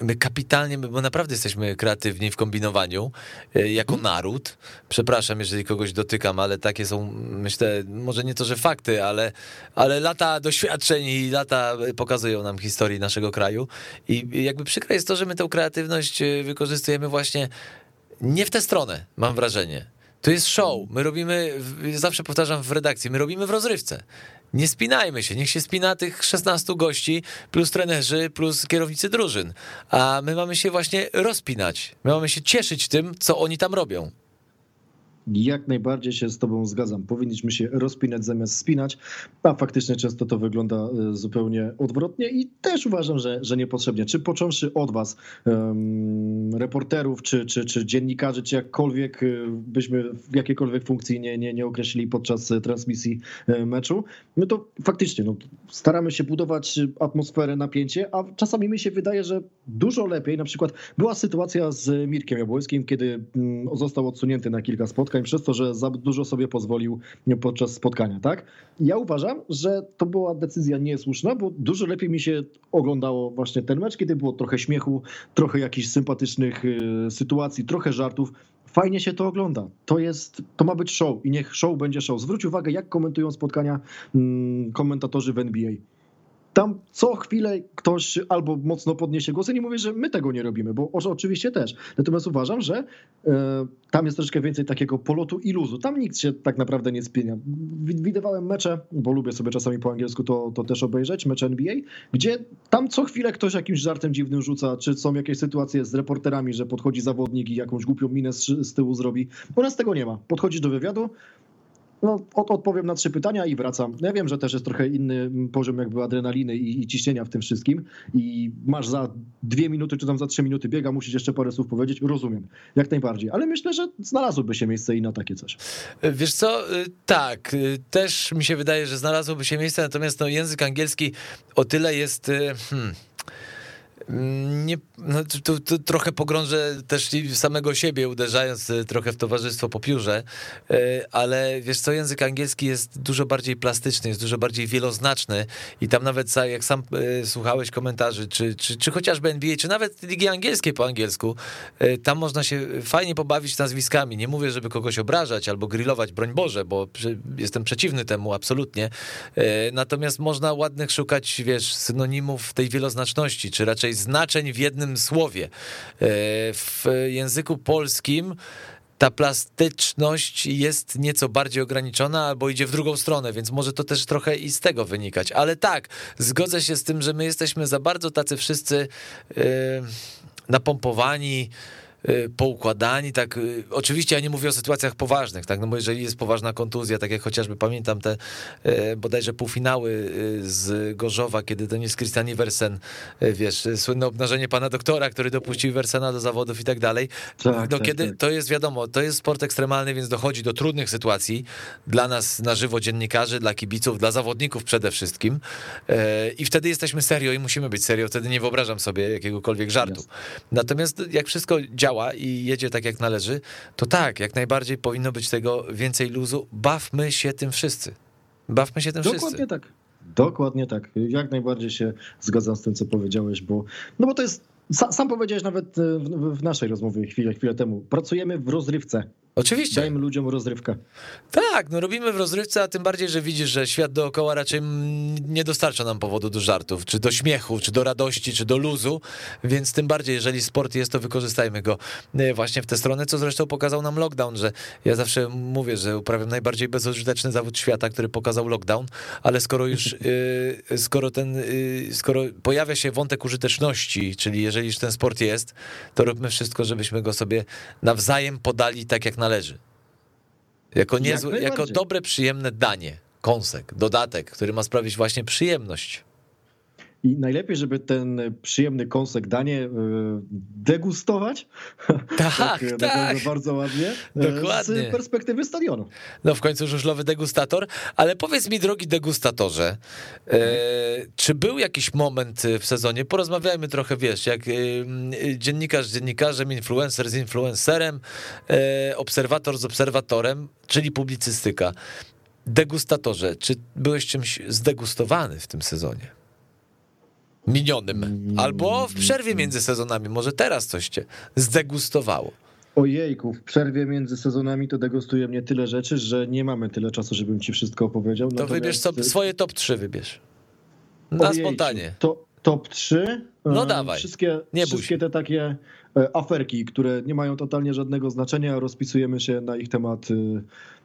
my kapitalnie, bo naprawdę jesteśmy kreatywni w kombinowaniu yy, jako mhm. naród. Przepraszam, jeżeli kogoś dotykam, ale takie są, myślę, może nie to, że fakty, ale, ale lata doświadczeń i lata pokazują nam historii naszego kraju. I jakby przykre jest to, że my tę kreatywność y, wykorzystujemy właśnie nie w tę stronę, mam wrażenie. To jest show. My robimy, zawsze powtarzam w redakcji, my robimy w rozrywce. Nie spinajmy się, niech się spina tych 16 gości, plus trenerzy, plus kierownicy drużyn. A my mamy się właśnie rozpinać. My mamy się cieszyć tym, co oni tam robią. Jak najbardziej się z Tobą zgadzam. Powinniśmy się rozpinać zamiast spinać, a faktycznie często to wygląda e, zupełnie odwrotnie i też uważam, że, że niepotrzebnie. Czy począwszy od Was, reporterów, czy, czy, czy dziennikarzy, czy jakkolwiek e, byśmy w jakiejkolwiek funkcji nie, nie, nie określili podczas e, transmisji meczu, no to faktycznie no, staramy się budować atmosferę, napięcie, a czasami mi się wydaje, że dużo lepiej. Na przykład była sytuacja z Mirkiem Jabłońskim, kiedy mm, został odsunięty na kilka spotkań spotkań przez to, że za dużo sobie pozwolił podczas spotkania, tak? Ja uważam, że to była decyzja niesłuszna, bo dużo lepiej mi się oglądało właśnie ten mecz, kiedy było trochę śmiechu, trochę jakichś sympatycznych y, sytuacji, trochę żartów fajnie się to ogląda. To jest, to ma być show i niech show będzie show. Zwróć uwagę, jak komentują spotkania mm, komentatorzy w NBA. Tam co chwilę ktoś albo mocno podniesie głos. Ja nie mówię, że my tego nie robimy, bo oczywiście też. Natomiast uważam, że e, tam jest troszkę więcej takiego polotu i luzu. Tam nikt się tak naprawdę nie spienia. Widywałem mecze, bo lubię sobie czasami po angielsku to, to też obejrzeć, mecze NBA, gdzie tam co chwilę ktoś jakimś żartem dziwnym rzuca, czy są jakieś sytuacje z reporterami, że podchodzi zawodnik i jakąś głupią minę z, z tyłu zrobi. U nas tego nie ma. Podchodzisz do wywiadu, no, odpowiem na trzy pytania i wracam. Ja wiem, że też jest trochę inny poziom jakby adrenaliny i, i ciśnienia w tym wszystkim i masz za dwie minuty czy tam za trzy minuty biega, musisz jeszcze parę słów powiedzieć, rozumiem, jak najbardziej, ale myślę, że znalazłoby się miejsce i na takie coś. Wiesz co, y, tak, y, też mi się wydaje, że znalazłoby się miejsce, natomiast no, język angielski o tyle jest... Y, hmm Nie, no, tu, trochę pogrążę też samego siebie, uderzając e, trochę w towarzystwo po piórze, e, ale wiesz co, język angielski jest dużo bardziej plastyczny, jest dużo bardziej wieloznaczny i tam nawet jak sam e, słuchałeś komentarzy, czy, czy, czy chociażby NBA, czy nawet ligi angielskie po angielsku, tam można się fajnie pobawić nazwiskami. Nie mówię, żeby kogoś obrażać albo grillować, broń Boże, bo jestem przeciwny temu absolutnie. Natomiast można ładnych szukać, wiesz, synonimów tej wieloznaczności, czy raczej znaczeń w jednym słowie. E, w języku polskim ta plastyczność jest nieco bardziej ograniczona albo idzie w drugą stronę, więc może to też trochę i z tego wynikać. Ale tak, zgodzę się z tym, że my jesteśmy za bardzo tacy wszyscy yy, napompowani poukładani, tak, y, oczywiście ja nie mówię o sytuacjach poważnych, tak, no bo jeżeli jest poważna kontuzja, tak jak chociażby pamiętam te y, bodajże półfinały z Gorzowa, kiedy to nie jest Christian Iversen, wiesz, słynne obnażenie pana doktora, który dopuścił Iversena do zawodów i tak dalej, tak, no tak, kiedy tak. to jest wiadomo, to jest sport ekstremalny, więc dochodzi do trudnych sytuacji dla nas na żywo dziennikarzy, dla kibiców, dla zawodników przede wszystkim i wtedy jesteśmy serio i musimy być serio, wtedy nie wyobrażam sobie jakiegokolwiek żartu. Natomiast jak wszystko działa działa i jedzie tak jak należy, to tak, jak najbardziej powinno być tego więcej luzu. Bawmy się tym wszyscy. Bawmy się tym Dokładnie wszyscy. Dokładnie tak. Dokładnie tak. Jak najbardziej się zgadzam z tym, co powiedziałeś, bo, no bo to jest, sam powiedziałeś nawet e, w, w naszej rozmowie chwilę, chwilę temu, pracujemy w rozrywce. Oczywiście. Dajmy ludziom rozrywkę. Tak, no robimy w rozrywce, a tym bardziej, że widzisz, że świat dookoła raczej nie dostarcza nam powodu do żartów, czy do śmiechu, czy do radości, czy do luzu, więc tym bardziej, jeżeli sport jest, to wykorzystajmy go e, właśnie w tę stronę, co zresztą pokazał nam lockdown, że ja zawsze mówię, że uprawiam najbardziej bezużyteczny zawód świata, który pokazał lockdown, ale skoro już, e, skoro ten, e, skoro pojawia się wątek użyteczności, czyli jeżeli już ten sport jest, to róbmy wszystko, żebyśmy go sobie nawzajem podali tak jak na należy. Jako, niezłe, Jak jako dobre, przyjemne danie, kąsek, dodatek, który ma sprawić właśnie przyjemność. I najlepiej, żeby ten przyjemny kąsek danie e, degustować. Tak, tak. tak. Bardzo ładnie. E, Dokładnie. Z perspektywy stadionu. No w końcu żużlowy degustator. Ale powiedz mi, drogi degustatorze, e, czy był jakiś moment w sezonie, porozmawiajmy trochę, wiesz, jak dziennikarz z dziennikarzem, influencer z influencerem, obserwator z obserwatorem, czyli publicystyka. Degustatorze, czy byłeś czymś zdegustowany w tym sezonie? Minionym. Albo w przerwie między sezonami. Może teraz coś cię zdegustowało. Ojejku, w przerwie między sezonami to degustuje mnie tyle rzeczy, że nie mamy tyle czasu, żebym ci wszystko opowiedział. To Natomiast... wybierz sobie, swoje top 3 wybierz. Na Ojejku, spontanie. To, top 3. No dawaj. Wszystkie, nie wszystkie te takie e, aferki, które nie mają totalnie żadnego znaczenia, rozpisujemy się na ich temat e,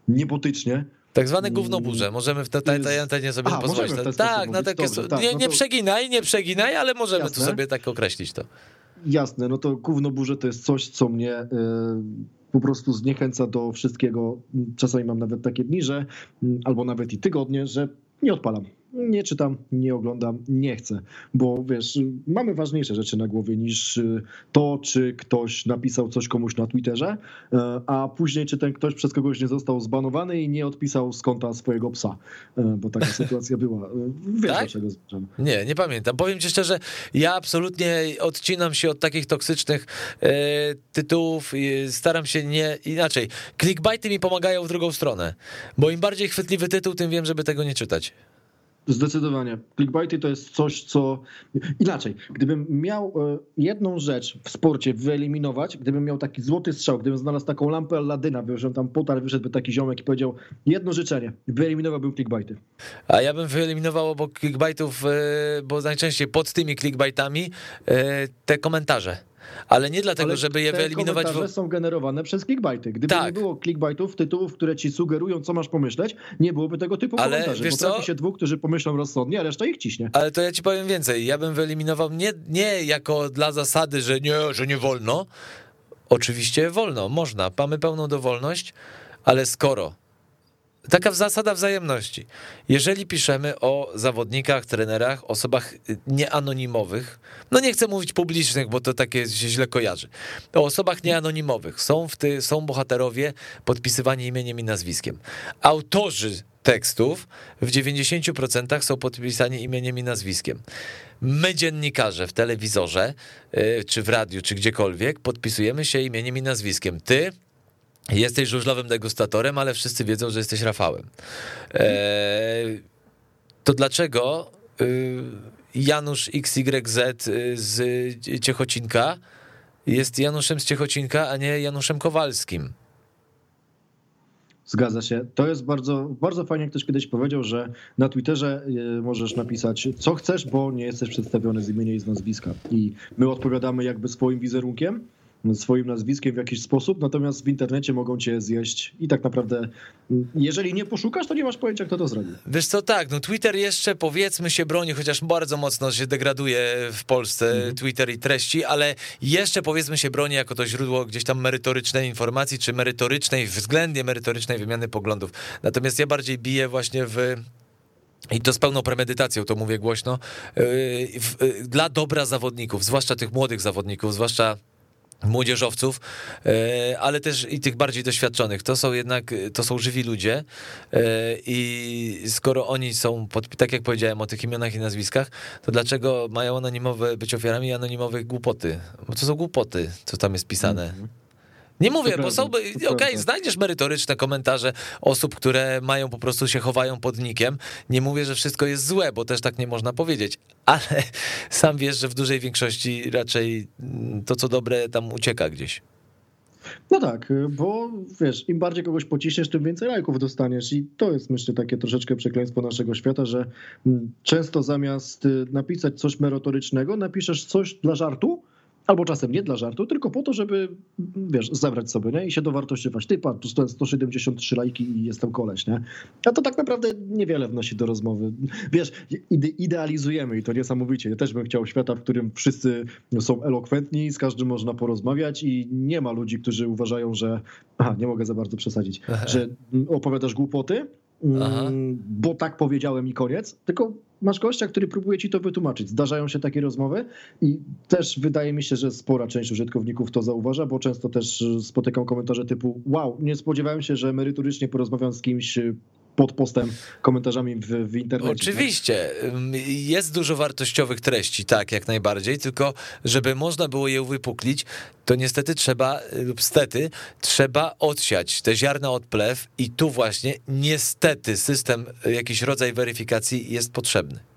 niebotycznie. Tak zwane gównoburze. Możemy w tej, tej antenie sobie Aha, pozwolić. Tak, na takie, Dobrze, tak, nie, no to... nie przeginaj, nie przeginaj, ale możemy Jasne. tu sobie tak określić to. Jasne, no to gównoburze to jest coś, co mnie y, po prostu zniechęca do wszystkiego. Czasami mam nawet takie dni, że albo nawet i tygodnie, że nie odpalam nie czytam, nie oglądam, nie chcę, bo wiesz, mamy ważniejsze rzeczy na głowie niż y, to, czy ktoś napisał coś komuś na Twitterze, y, a później czy ten ktoś przez kogoś nie został zbanowany i nie odpisał z konta swojego psa, y, bo taka sytuacja była. Wiesz, tak? czego zmierzam. Nie, nie pamiętam. Powiem ci szczerze, ja absolutnie odcinam się od takich toksycznych tytułów, staram się nie, inaczej, clickbaity mi pomagają w drugą stronę, bo im bardziej chwytliwy tytuł, tym wiem, żeby tego nie czytać. Zdecydowanie. Clickbaity to jest coś, co. Inaczej, gdybym miał e, jedną rzecz w sporcie wyeliminować, gdybym miał taki złoty strzał, gdybym znalazł taką lampę Aladyna, że tam potarł, wyszedłby taki ziomek i powiedział jedno życzenie, wyeliminowałbym clickbaity. A ja bym wyeliminował obok clickbaitów, e, bo najczęściej pod tymi clickbaitami e, te komentarze ale nie dlatego, ale żeby je wyeliminować. Te są generowane przez clickbaity. Gdyby tak. nie było clickbaitów, tytułów, które ci sugerują, co masz pomyśleć, nie byłoby tego typu ale komentarzy. Wiesz Potrafi co? się dwóch, którzy pomyślą rozsądnie, a reszta ich ciśnie. Ale to ja ci powiem więcej. Ja bym wyeliminował nie, nie jako dla zasady, że nie, że nie wolno. Oczywiście wolno, można, mamy pełną dowolność, ale skoro Taka zasada wzajemności. Jeżeli piszemy o zawodnikach, trenerach, osobach nieanonimowych, no nie chcę mówić publicznych, bo to takie się źle kojarzy. O osobach nieanonimowych są, w ty, są bohaterowie podpisywani imieniem i nazwiskiem. Autorzy tekstów w 90% są podpisani imieniem i nazwiskiem. My, dziennikarze w telewizorze, y, czy w radiu, czy gdziekolwiek, podpisujemy się imieniem i nazwiskiem. Ty jesteś żużlowym degustatorem, ale wszyscy wiedzą, że jesteś Rafałem. Eee, to dlaczego y, Janusz XYZ y, z Ciechocinka jest Januszem z Ciechocinka, a nie Januszem Kowalskim? Zgadza się. To jest bardzo, bardzo fajnie, ktoś kiedyś powiedział, że na Twitterze y, możesz napisać co chcesz, bo nie jesteś przedstawiony z imienia i z nazwiska. I my odpowiadamy jakby swoim wizerunkiem, swoim nazwiskiem w jakiś sposób, natomiast w internecie mogą cię zjeść i tak naprawdę, jeżeli nie poszukasz, to nie masz pojęcia, kto to zrobił. Wiesz co, tak, no Twitter jeszcze powiedzmy się broni, chociaż bardzo mocno się degraduje w Polsce mhm. Twitter i treści, ale jeszcze powiedzmy się broni jako to źródło gdzieś tam merytorycznej informacji, czy merytorycznej, względnie merytorycznej wymiany poglądów. Natomiast ja bardziej biję właśnie w i to z pełną premedytacją, to mówię głośno, yy, dla dobra zawodników, zwłaszcza tych młodych zawodników, zwłaszcza młodzieżowców, e, ale też i tych bardziej doświadczonych. To są jednak, to są żywi ludzie e, i skoro oni są, pod, tak jak powiedziałem o tych imionach i nazwiskach, to dlaczego mają anonimowe być ofiarami anonimowych głupoty? Bo to są głupoty, co tam jest pisane. Mm -hmm. Nie mówię, bo są, okej, okay, znajdziesz merytoryczne komentarze osób, które mają po prostu się chowają pod nikiem. Nie mówię, że wszystko jest złe, bo też tak nie można powiedzieć, ale sam wiesz, że w dużej większości raczej to, co dobre, tam ucieka gdzieś. No tak, bo wiesz, im bardziej kogoś pociśniesz, tym więcej lajków dostaniesz i to jest myślę takie troszeczkę przekleństwo naszego świata, że mm, często zamiast y, napisać coś merytorycznego, napiszesz coś dla żartu, Albo czasem nie dla żartu, tylko po to, żeby, wiesz, zabrać sobie, nie? I się dowartościować. Ty, patrz, tu 173 lajki i jestem koleś, nie? A to tak naprawdę niewiele wnosi do rozmowy. Wiesz, ide idealizujemy i to niesamowicie. Ja też bym chciał świata, w którym wszyscy są elokwentni, z każdym można porozmawiać i nie ma ludzi, którzy uważają, że, aha, nie mogę za bardzo przesadzić, że opowiadasz głupoty, Aha. Mm, bo tak powiedziałem i koniec, tylko masz gościa, który próbuje ci to wytłumaczyć. Zdarzają się takie rozmowy i też wydaje mi się, że spora część użytkowników to zauważa, bo często też spotykam komentarze typu wow, nie spodziewałem się, że merytorycznie porozmawiam z kimś pod postem, komentarzami w, w internecie. Oczywiście. Tak? Jest dużo wartościowych treści, tak, jak najbardziej, tylko żeby można było je uwypuklić, to niestety trzeba, lub stety, trzeba odsiać te ziarna od plew i tu właśnie niestety system, jakiś rodzaj weryfikacji jest potrzebny.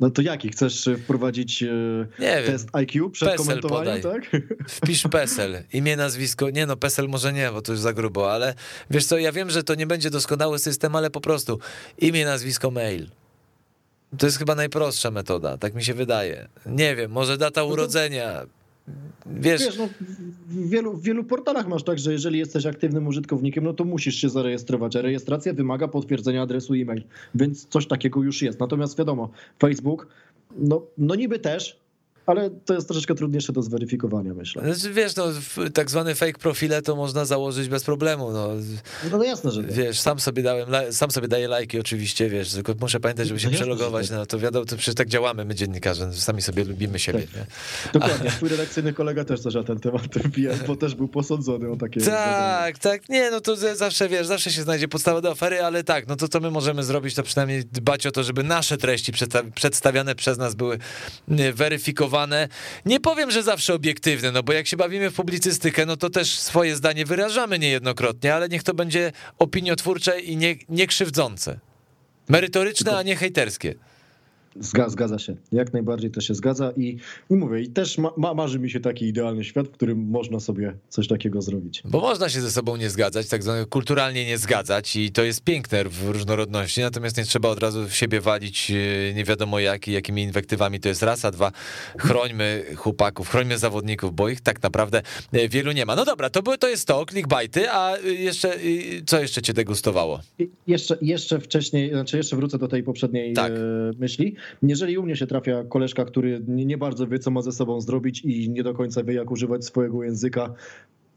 No to jaki? Chcesz e, wprowadzić e, nie test wiem. IQ przed PESEL komentowaniem, podaj. tak? Wpisz PESEL, imię, nazwisko. Nie no, PESEL może nie, bo to już za grubo, ale wiesz co, ja wiem, że to nie będzie doskonały system, ale po prostu imię, nazwisko, mail. To jest chyba najprostsza metoda, tak mi się wydaje. Nie wiem, może data urodzenia, Wiesz, Wiesz no, w, wielu, w wielu portalach masz tak, że jeżeli jesteś aktywnym użytkownikiem, no to musisz się zarejestrować, a rejestracja wymaga potwierdzenia adresu e-mail, więc coś takiego już jest. Natomiast wiadomo, Facebook, no, no niby też, ale to jest troszeczkę trudniejsze do zweryfikowania, myślę. Znaczy, wiesz, no, tak zwane fake profile to można założyć bez problemu. No, no, no jasne, że Wiesz, sam sobie, dałem, sam sobie daję lajki oczywiście, wiesz, tylko muszę pamiętać, żeby się no przelogować. Tak. No to wiadomo, to przecież tak działamy my dziennikarze, sami sobie lubimy siebie. Tak. Dokładnie, twój redakcyjny kolega też coś na ten temat wbija, bo też był posądzony o takie... Tak, tak, nie, no to zawsze, wiesz, zawsze się znajdzie podstawa do afery, ale tak, no to co my możemy zrobić, to przynajmniej dbać o to, żeby nasze treści przedstawiane przez nas były weryfikowane, nie powiem, że zawsze obiektywne, no bo jak się bawimy w publicystykę, no to też swoje zdanie wyrażamy niejednokrotnie, ale niech to będzie opiniotwórcze i nie, nie krzywdzące. Merytoryczne, a nie hejterskie. Zgadza się, jak najbardziej to się zgadza i, i mówię, i też ma, marzy mi się taki idealny świat, w którym można sobie coś takiego zrobić. Bo można się ze sobą nie zgadzać, tak zwane kulturalnie nie zgadzać i to jest piękne w różnorodności, natomiast nie trzeba od razu w siebie walić e, nie wiadomo jak i jakimi inwektywami to jest raz, a dwa, chrońmy chłopaków, chrońmy zawodników, bo ich tak naprawdę e, wielu nie ma. No dobra, to, to jest to, clickbaity, a jeszcze, co jeszcze cię degustowało? jeszcze, jeszcze wcześniej, znaczy jeszcze wrócę do tej poprzedniej tak. E, myśli. Jeżeli u mnie się trafia koleżka, który nie bardzo wie, co ma ze sobą zrobić i nie do końca wie, jak używać swojego języka,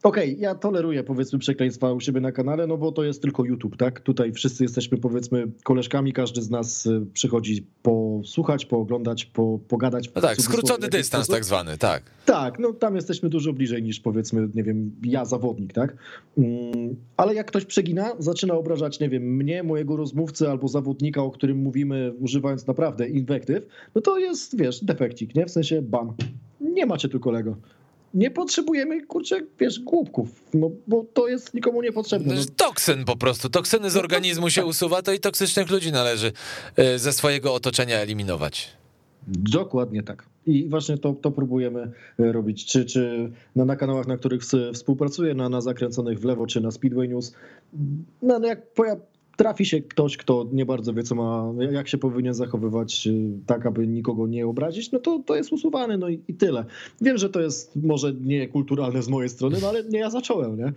Okej, okay, ja toleruję powiedzmy przekleństwa u siebie na kanale, no bo to jest tylko YouTube, tak? Tutaj wszyscy jesteśmy powiedzmy koleżkami, każdy z nas y, przychodzi posłuchać, pooglądać, po, pogadać. No tak, skrócony dystans tak zwany, tak. Tak, no tam jesteśmy dużo bliżej niż powiedzmy, nie wiem, ja zawodnik, tak? Mm, ale jak ktoś przegina, zaczyna obrażać, nie wiem, mnie, mojego rozmówcę albo zawodnika, o którym mówimy, używając naprawdę inwektyw, no to jest, wiesz, defekcik, nie? W sensie bam, nie macie tu kolego nie potrzebujemy, kurczę, wiesz, głupków, no bo to jest nikomu niepotrzebne. No. Toksyn po prostu, toksyny z organizmu się usuwa, to i toksycznych ludzi należy e, ze swojego otoczenia eliminować. Dokładnie tak. I właśnie to, to próbujemy e, robić, czy, czy na, na kanałach, na których współpracuję, na, na zakręconych w lewo, czy na Speedway News. No, no jak trafi się ktoś, kto nie bardzo wie, co ma, jak się powinien zachowywać, y, tak aby nikogo nie obrazić, no to, to jest usuwany, no i, i tyle. Wiem, że to jest może niekulturalne z mojej strony, no ale nie ja zacząłem, nie?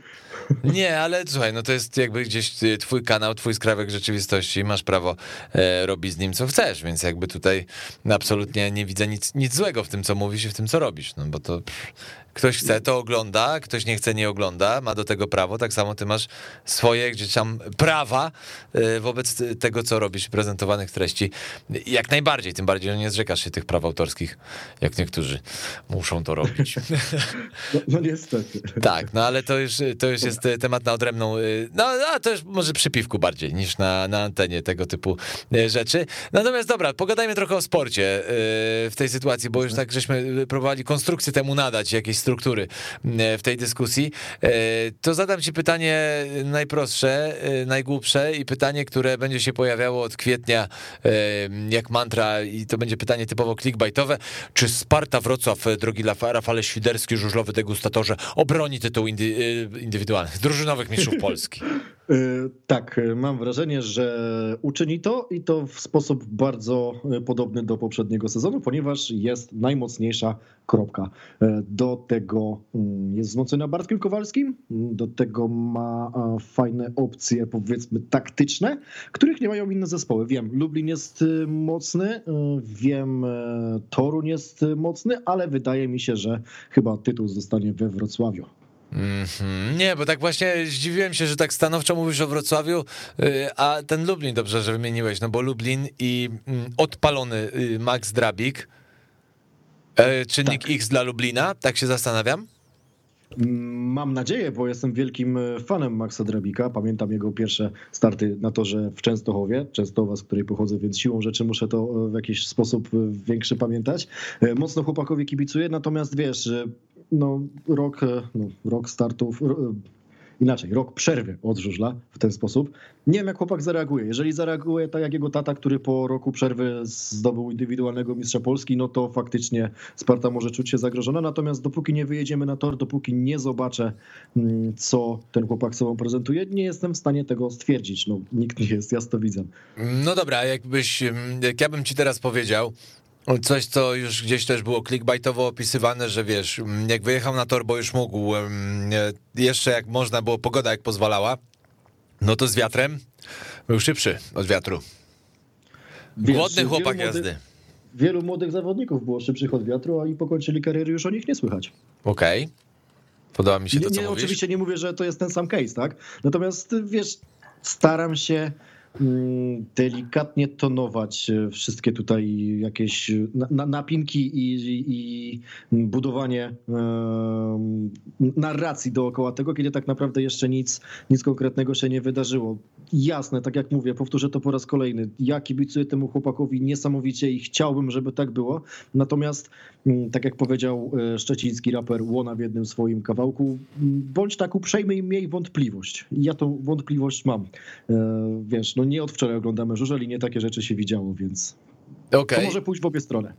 Nie, ale słuchaj, no to jest jakby gdzieś y, twój kanał, twój skrawek rzeczywistości, masz prawo e, robić z nim co chcesz, więc jakby tutaj absolutnie nie widzę nic, nic złego w tym, co mówisz i w tym, co robisz, no bo to ktoś chce, to ogląda, ktoś nie chce, nie ogląda, ma do tego prawo, tak samo ty masz swoje gdzieś tam prawa, E, wobec tego, co robisz, prezentowanych treści. Jak najbardziej, tym bardziej, że nie zrzekasz się tych praw autorskich, jak niektórzy muszą to robić. No, no niestety. Tak, no ale to już, to już jest temat na odrębną, e, no a to już może przy piwku bardziej niż na, na antenie tego typu e, rzeczy. Natomiast dobra, pogadajmy trochę o sporcie w tej sytuacji, bo już tak żeśmy próbowali konstrukcję temu nadać, jakiejś struktury w tej dyskusji. To zadam ci pytanie najprostsze, najgłupsze i pytanie, które będzie się pojawiało od kwietnia jak mantra i to będzie pytanie typowo clickbaitowe. Czy Sparta Wrocław, drogi Rafale Świderski, żużlowy degustatorze, obroni tytuł indy, y, indywidualnych, drużynowych mistrzów Polski? Y, tak, mam wrażenie, że uczyni to i to w sposób bardzo y, podobny do poprzedniego sezonu, ponieważ jest najmocniejsza kropka. Do tego mm, jest wzmocniona Bartkiem Kowalskim, do tego ma fajne opcje, powiedzmy, taktyczne, których nie mają inne zespoły. Wiem, Lublin jest y, mocny, wiem, Torun jest mocny, ale wydaje mi się, że chyba tytuł zostanie we Wrocławiu. Mm -hmm. Nie, bo tak właśnie zdziwiłem się, że tak stanowczo mówisz o Wrocławiu, y, a ten Lublin dobrze, że wymieniłeś, no bo Lublin i mm, odpalony y, Max Drabik, e, czynnik tak. X dla Lublina, tak się zastanawiam? Mam nadzieję, bo jestem wielkim e, fanem Maxa Drabika. Pamiętam jego pierwsze starty na torze w Częstochowie, Częstowa, z której pochodzę, więc siłą rzeczy muszę to e, w jakiś sposób większy pamiętać. Mocno chłopakowi kibicuję, natomiast wiesz, że no, rok, no, rok startów, inaczej, rok przerwy od żużla w ten sposób. Nie wiem, jak chłopak zareaguje. Jeżeli zareaguje tak jak jego tata, który po roku przerwy zdobył indywidualnego mistrza Polski, no to faktycznie Sparta może czuć się zagrożona. Natomiast dopóki nie wyjedziemy na tor, dopóki nie zobaczę, mm, co ten chłopak sobą prezentuje, nie jestem w stanie tego stwierdzić. No, nikt nie jest, ja to widzę. No dobra, jakbyś, jak ja bym ci teraz powiedział, Coś, co już gdzieś też było clickbaitowo opisywane, że wiesz, jak wyjechał na tor, bo już mógł, jeszcze jak można było, pogoda jak pozwalała, no to z wiatrem był szybszy od wiatru. Wiesz, Głodny chłopak wielu jazdy. wielu młodych zawodników było szybszych od wiatru, a i pokończyli kariery, już o nich nie słychać. Okej. Okay. Podoba mi się to, nie, co nie, mówisz. Oczywiście nie mówię, że to jest ten sam case, tak? Natomiast wiesz, staram się Mm, delikatnie tonować e, wszystkie tutaj jakieś napinki i, i budowanie narracji dookoła tego, kiedy tak naprawdę jeszcze nic, nic konkretnego się nie wydarzyło. Jasne, tak jak mówię, powtórzę to po raz kolejny. Ja kibicuję temu chłopakowi niesamowicie i chciałbym, żeby tak było. Natomiast, mm, tak jak powiedział e, szczeciński raper Łona w jednym swoim kawałku, bądź tak uprzejmy i miej wątpliwość. Ja tą wątpliwość mam. E, wiesz, no nie od wczoraj oglądamy żużel i nie takie rzeczy się widziało, więc okay. to może pójść w obie strony.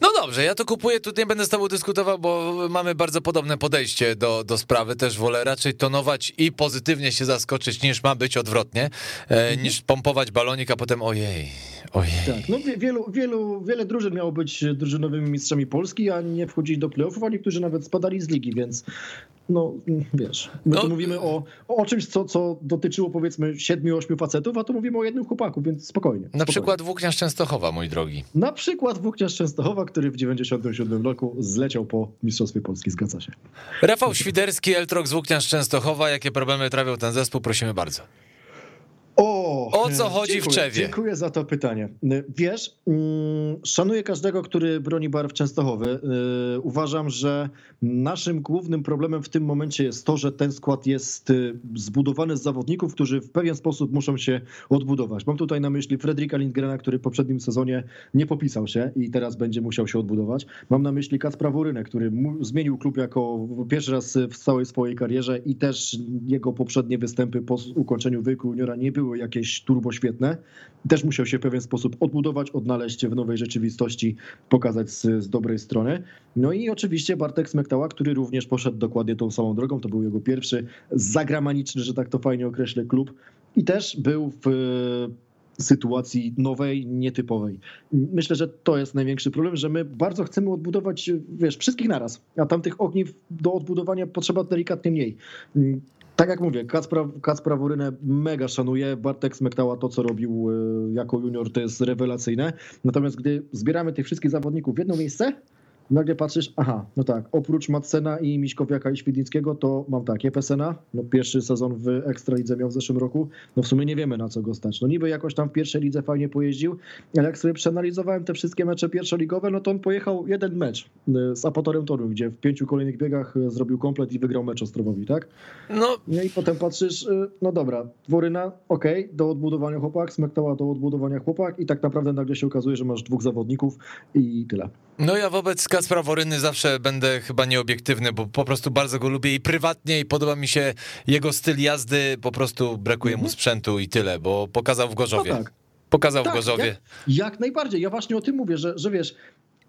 No dobrze, ja to kupuję, tu nie będę z tobą dyskutował, bo mamy bardzo podobne podejście do, do sprawy. Też wolę raczej tonować i pozytywnie się zaskoczyć, niż ma być odwrotnie, e, mhm. niż pompować balonik, a potem ojej, ojej. Tak, no wielu, wielu, wiele drużyn miało być drużynowymi mistrzami Polski, a nie wchodzili do playoffów, a niektórzy nawet spadali z ligi, więc no wiesz, my No. tu mówimy o, o czymś, co, co dotyczyło powiedzmy siedmiu, ośmiu facetów, a tu mówimy o jednym chłopaku, więc spokojnie. Na spokojnie. przykład Włókniarz Częstochowa, mój drogi. Na przykład Włókniarz Częstochowa, który w 97 roku zleciał po Mistrzostwie Polski, zgadza się. Rafał Świderski, Eltrok z Włókniarz Częstochowa. Jakie problemy trawią ten zespół? Prosimy bardzo. O, O co chodzi w dziękuję, Czewie? Dziękuję za to pytanie. Wiesz, mm, szanuję każdego, który broni barw Częstochowy. Yy, Uważam, że naszym głównym problemem w tym momencie jest to, że ten skład jest zbudowany z zawodników, którzy w pewien sposób muszą się odbudować. Mam tutaj na myśli Fredrika Lindgrena, który w poprzednim sezonie nie popisał się i teraz będzie musiał się odbudować. Mam na myśli Kacpra Wurynę, który zmienił klub jako pierwszy raz w całej swojej karierze i też jego poprzednie występy po ukończeniu wieku juniora nie były jakieś turbo świetne. Też musiał się w pewien sposób odbudować, odnaleźć w nowej rzeczywistości, pokazać z, z dobrej strony. No i oczywiście Bartek Smektała, który również poszedł dokładnie tą samą drogą. To był jego pierwszy zagramaniczny, że tak to fajnie określę, klub. I też był w e, sytuacji nowej, nietypowej. Myślę, że to jest największy problem, że my bardzo chcemy odbudować, wiesz, wszystkich naraz, a tamtych ogniw do odbudowania potrzeba delikatnie mniej. Tak jak mówię, Kacpra, Kacpra Worynę mega szanuję, Bartek Smektała to, co robił e, jako junior, to jest rewelacyjne. Natomiast gdy zbieramy tych wszystkich zawodników w jedno miejsce, nagle patrzysz, aha, no tak, oprócz Matsena i Miśkowiaka i Świdnickiego, to mam tak, Jepesena, no pierwszy sezon w Ekstralidze miał w zeszłym roku, no w sumie nie wiemy na co go stać. No niby jakoś tam w pierwszej lidze fajnie pojeździł, ale jak sobie przeanalizowałem te wszystkie mecze pierwszoligowe, no to on pojechał jeden mecz y, z Apotorem Toru, gdzie w pięciu kolejnych biegach y, zrobił komplet i wygrał mecz Ostrowowi, tak? No, No i potem patrzysz, y, no dobra, Dworyna, okej, do odbudowania chłopak, Smektała do odbudowania chłopak i tak naprawdę nagle się okazuje, że masz dwóch zawodników i tyle. no ja wobec Kacpra Woryny zawsze będę chyba nieobiektywny, bo po prostu bardzo go lubię i prywatnie i podoba mi się jego styl jazdy, po prostu brakuje mu sprzętu i tyle, bo pokazał w Gorzowie. No tak. Pokazał w Tak, Gorzowie. Jak, jak najbardziej. Ja właśnie o tym mówię, że, że wiesz,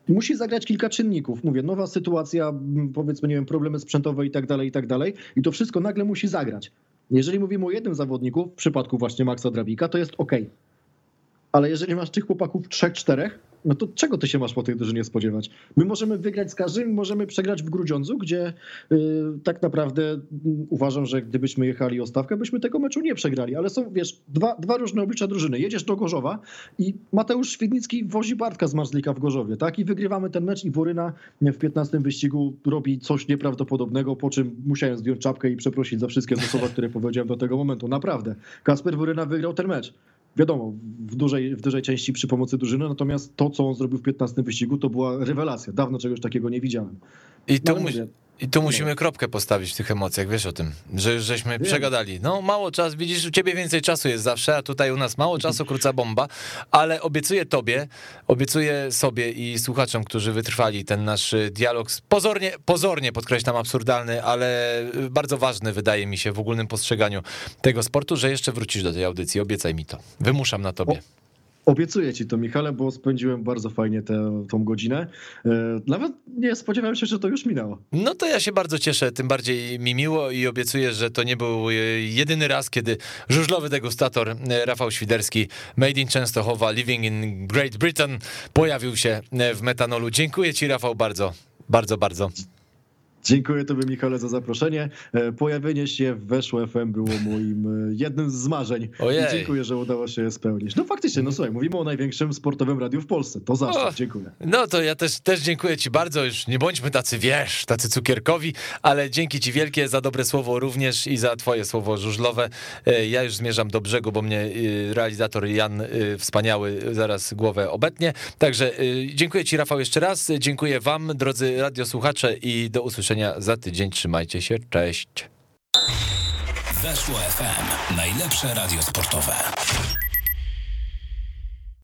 musi zagrać kilka czynników. Mówię, nowa sytuacja, powiedzmy, nie wiem, problemy sprzętowe i tak dalej, i tak dalej. I to wszystko nagle musi zagrać. Jeżeli mówimy o jednym zawodniku, w przypadku właśnie Maxa Drabika, to jest ok. Ale jeżeli masz tych chłopaków trzech, czterech, no to czego ty się masz po tej drużynie spodziewać? My możemy wygrać z każdym, możemy przegrać w Grudziądzu, gdzie y, tak naprawdę y, uważam, że gdybyśmy jechali o stawkę, byśmy tego meczu nie przegrali. Ale są, wiesz, dwa, dwa różne oblicza drużyny. Jedziesz do Gorzowa i Mateusz Świdnicki wozi Bartka z Marzlika w Gorzowie, tak? I wygrywamy ten mecz i Woryna w 15 wyścigu robi coś nieprawdopodobnego, po czym musiałem zdjąć czapkę i przeprosić za wszystkie słowa, które powiedziałem do tego momentu. Naprawdę. Kasper Woryna wygrał ten mecz. Wiadomo, w dużej, w dużej części przy pomocy drużyny, natomiast to, co on zrobił w 15 wyścigu, to była rewelacja. Dawno czegoś takiego nie widziałem. I No, tu, mu- mówię, I tu musimy kropkę postawić w tych emocjach, wiesz o tym, że już żeśmy przegadali. No mało czasu, widzisz, u ciebie więcej czasu jest zawsze, a tutaj u nas mało czasu, króca bomba, ale obiecuję tobie, obiecuję sobie i słuchaczom, którzy wytrwali ten nasz y, dialog, pozornie, pozornie podkreślam, absurdalny, ale y, bardzo ważny wydaje mi się w ogólnym postrzeganiu tego sportu, że jeszcze wrócisz do tej audycji, obiecaj mi to. Wymuszam na tobie. Obiecuję ci to, Michale, bo spędziłem bardzo fajnie tę tą godzinę. E, Nawet nie spodziewałem się, że to już minęło. No to ja się bardzo cieszę, tym bardziej mi miło i obiecuję, że to nie był e, jedyny raz, kiedy żużlowy degustator e, Rafał Świderski, Made in Częstochowa, Living in Great Britain, pojawił się w metanolu. Dziękuję ci, Rafał, bardzo, bardzo, bardzo. Dziękuję Tobie, Michale, za zaproszenie. E, Pojawienie się w Weszło FM było moim e, jednym z marzeń. Ojej. I dziękuję, że udało się je spełnić. No faktycznie, no słuchaj, mówimy o największym sportowym radiu w Polsce. To zaszczyt, dziękuję. No to ja też, też dziękuję ci bardzo, już nie bądźmy tacy, wiesz, tacy cukierkowi, ale dzięki ci wielkie za dobre słowo również i za twoje słowo żużlowe. E, Ja już zmierzam do brzegu, bo mnie y, realizator Jan y, wspaniały zaraz głowę obetnie. Także y, dziękuję ci Rafał jeszcze raz, dziękuję wam drodzy radiosłuchacze i do usłyszenia za tydzień. Trzymajcie się, cześć. Weszło FM. Najlepsze radio sportowe.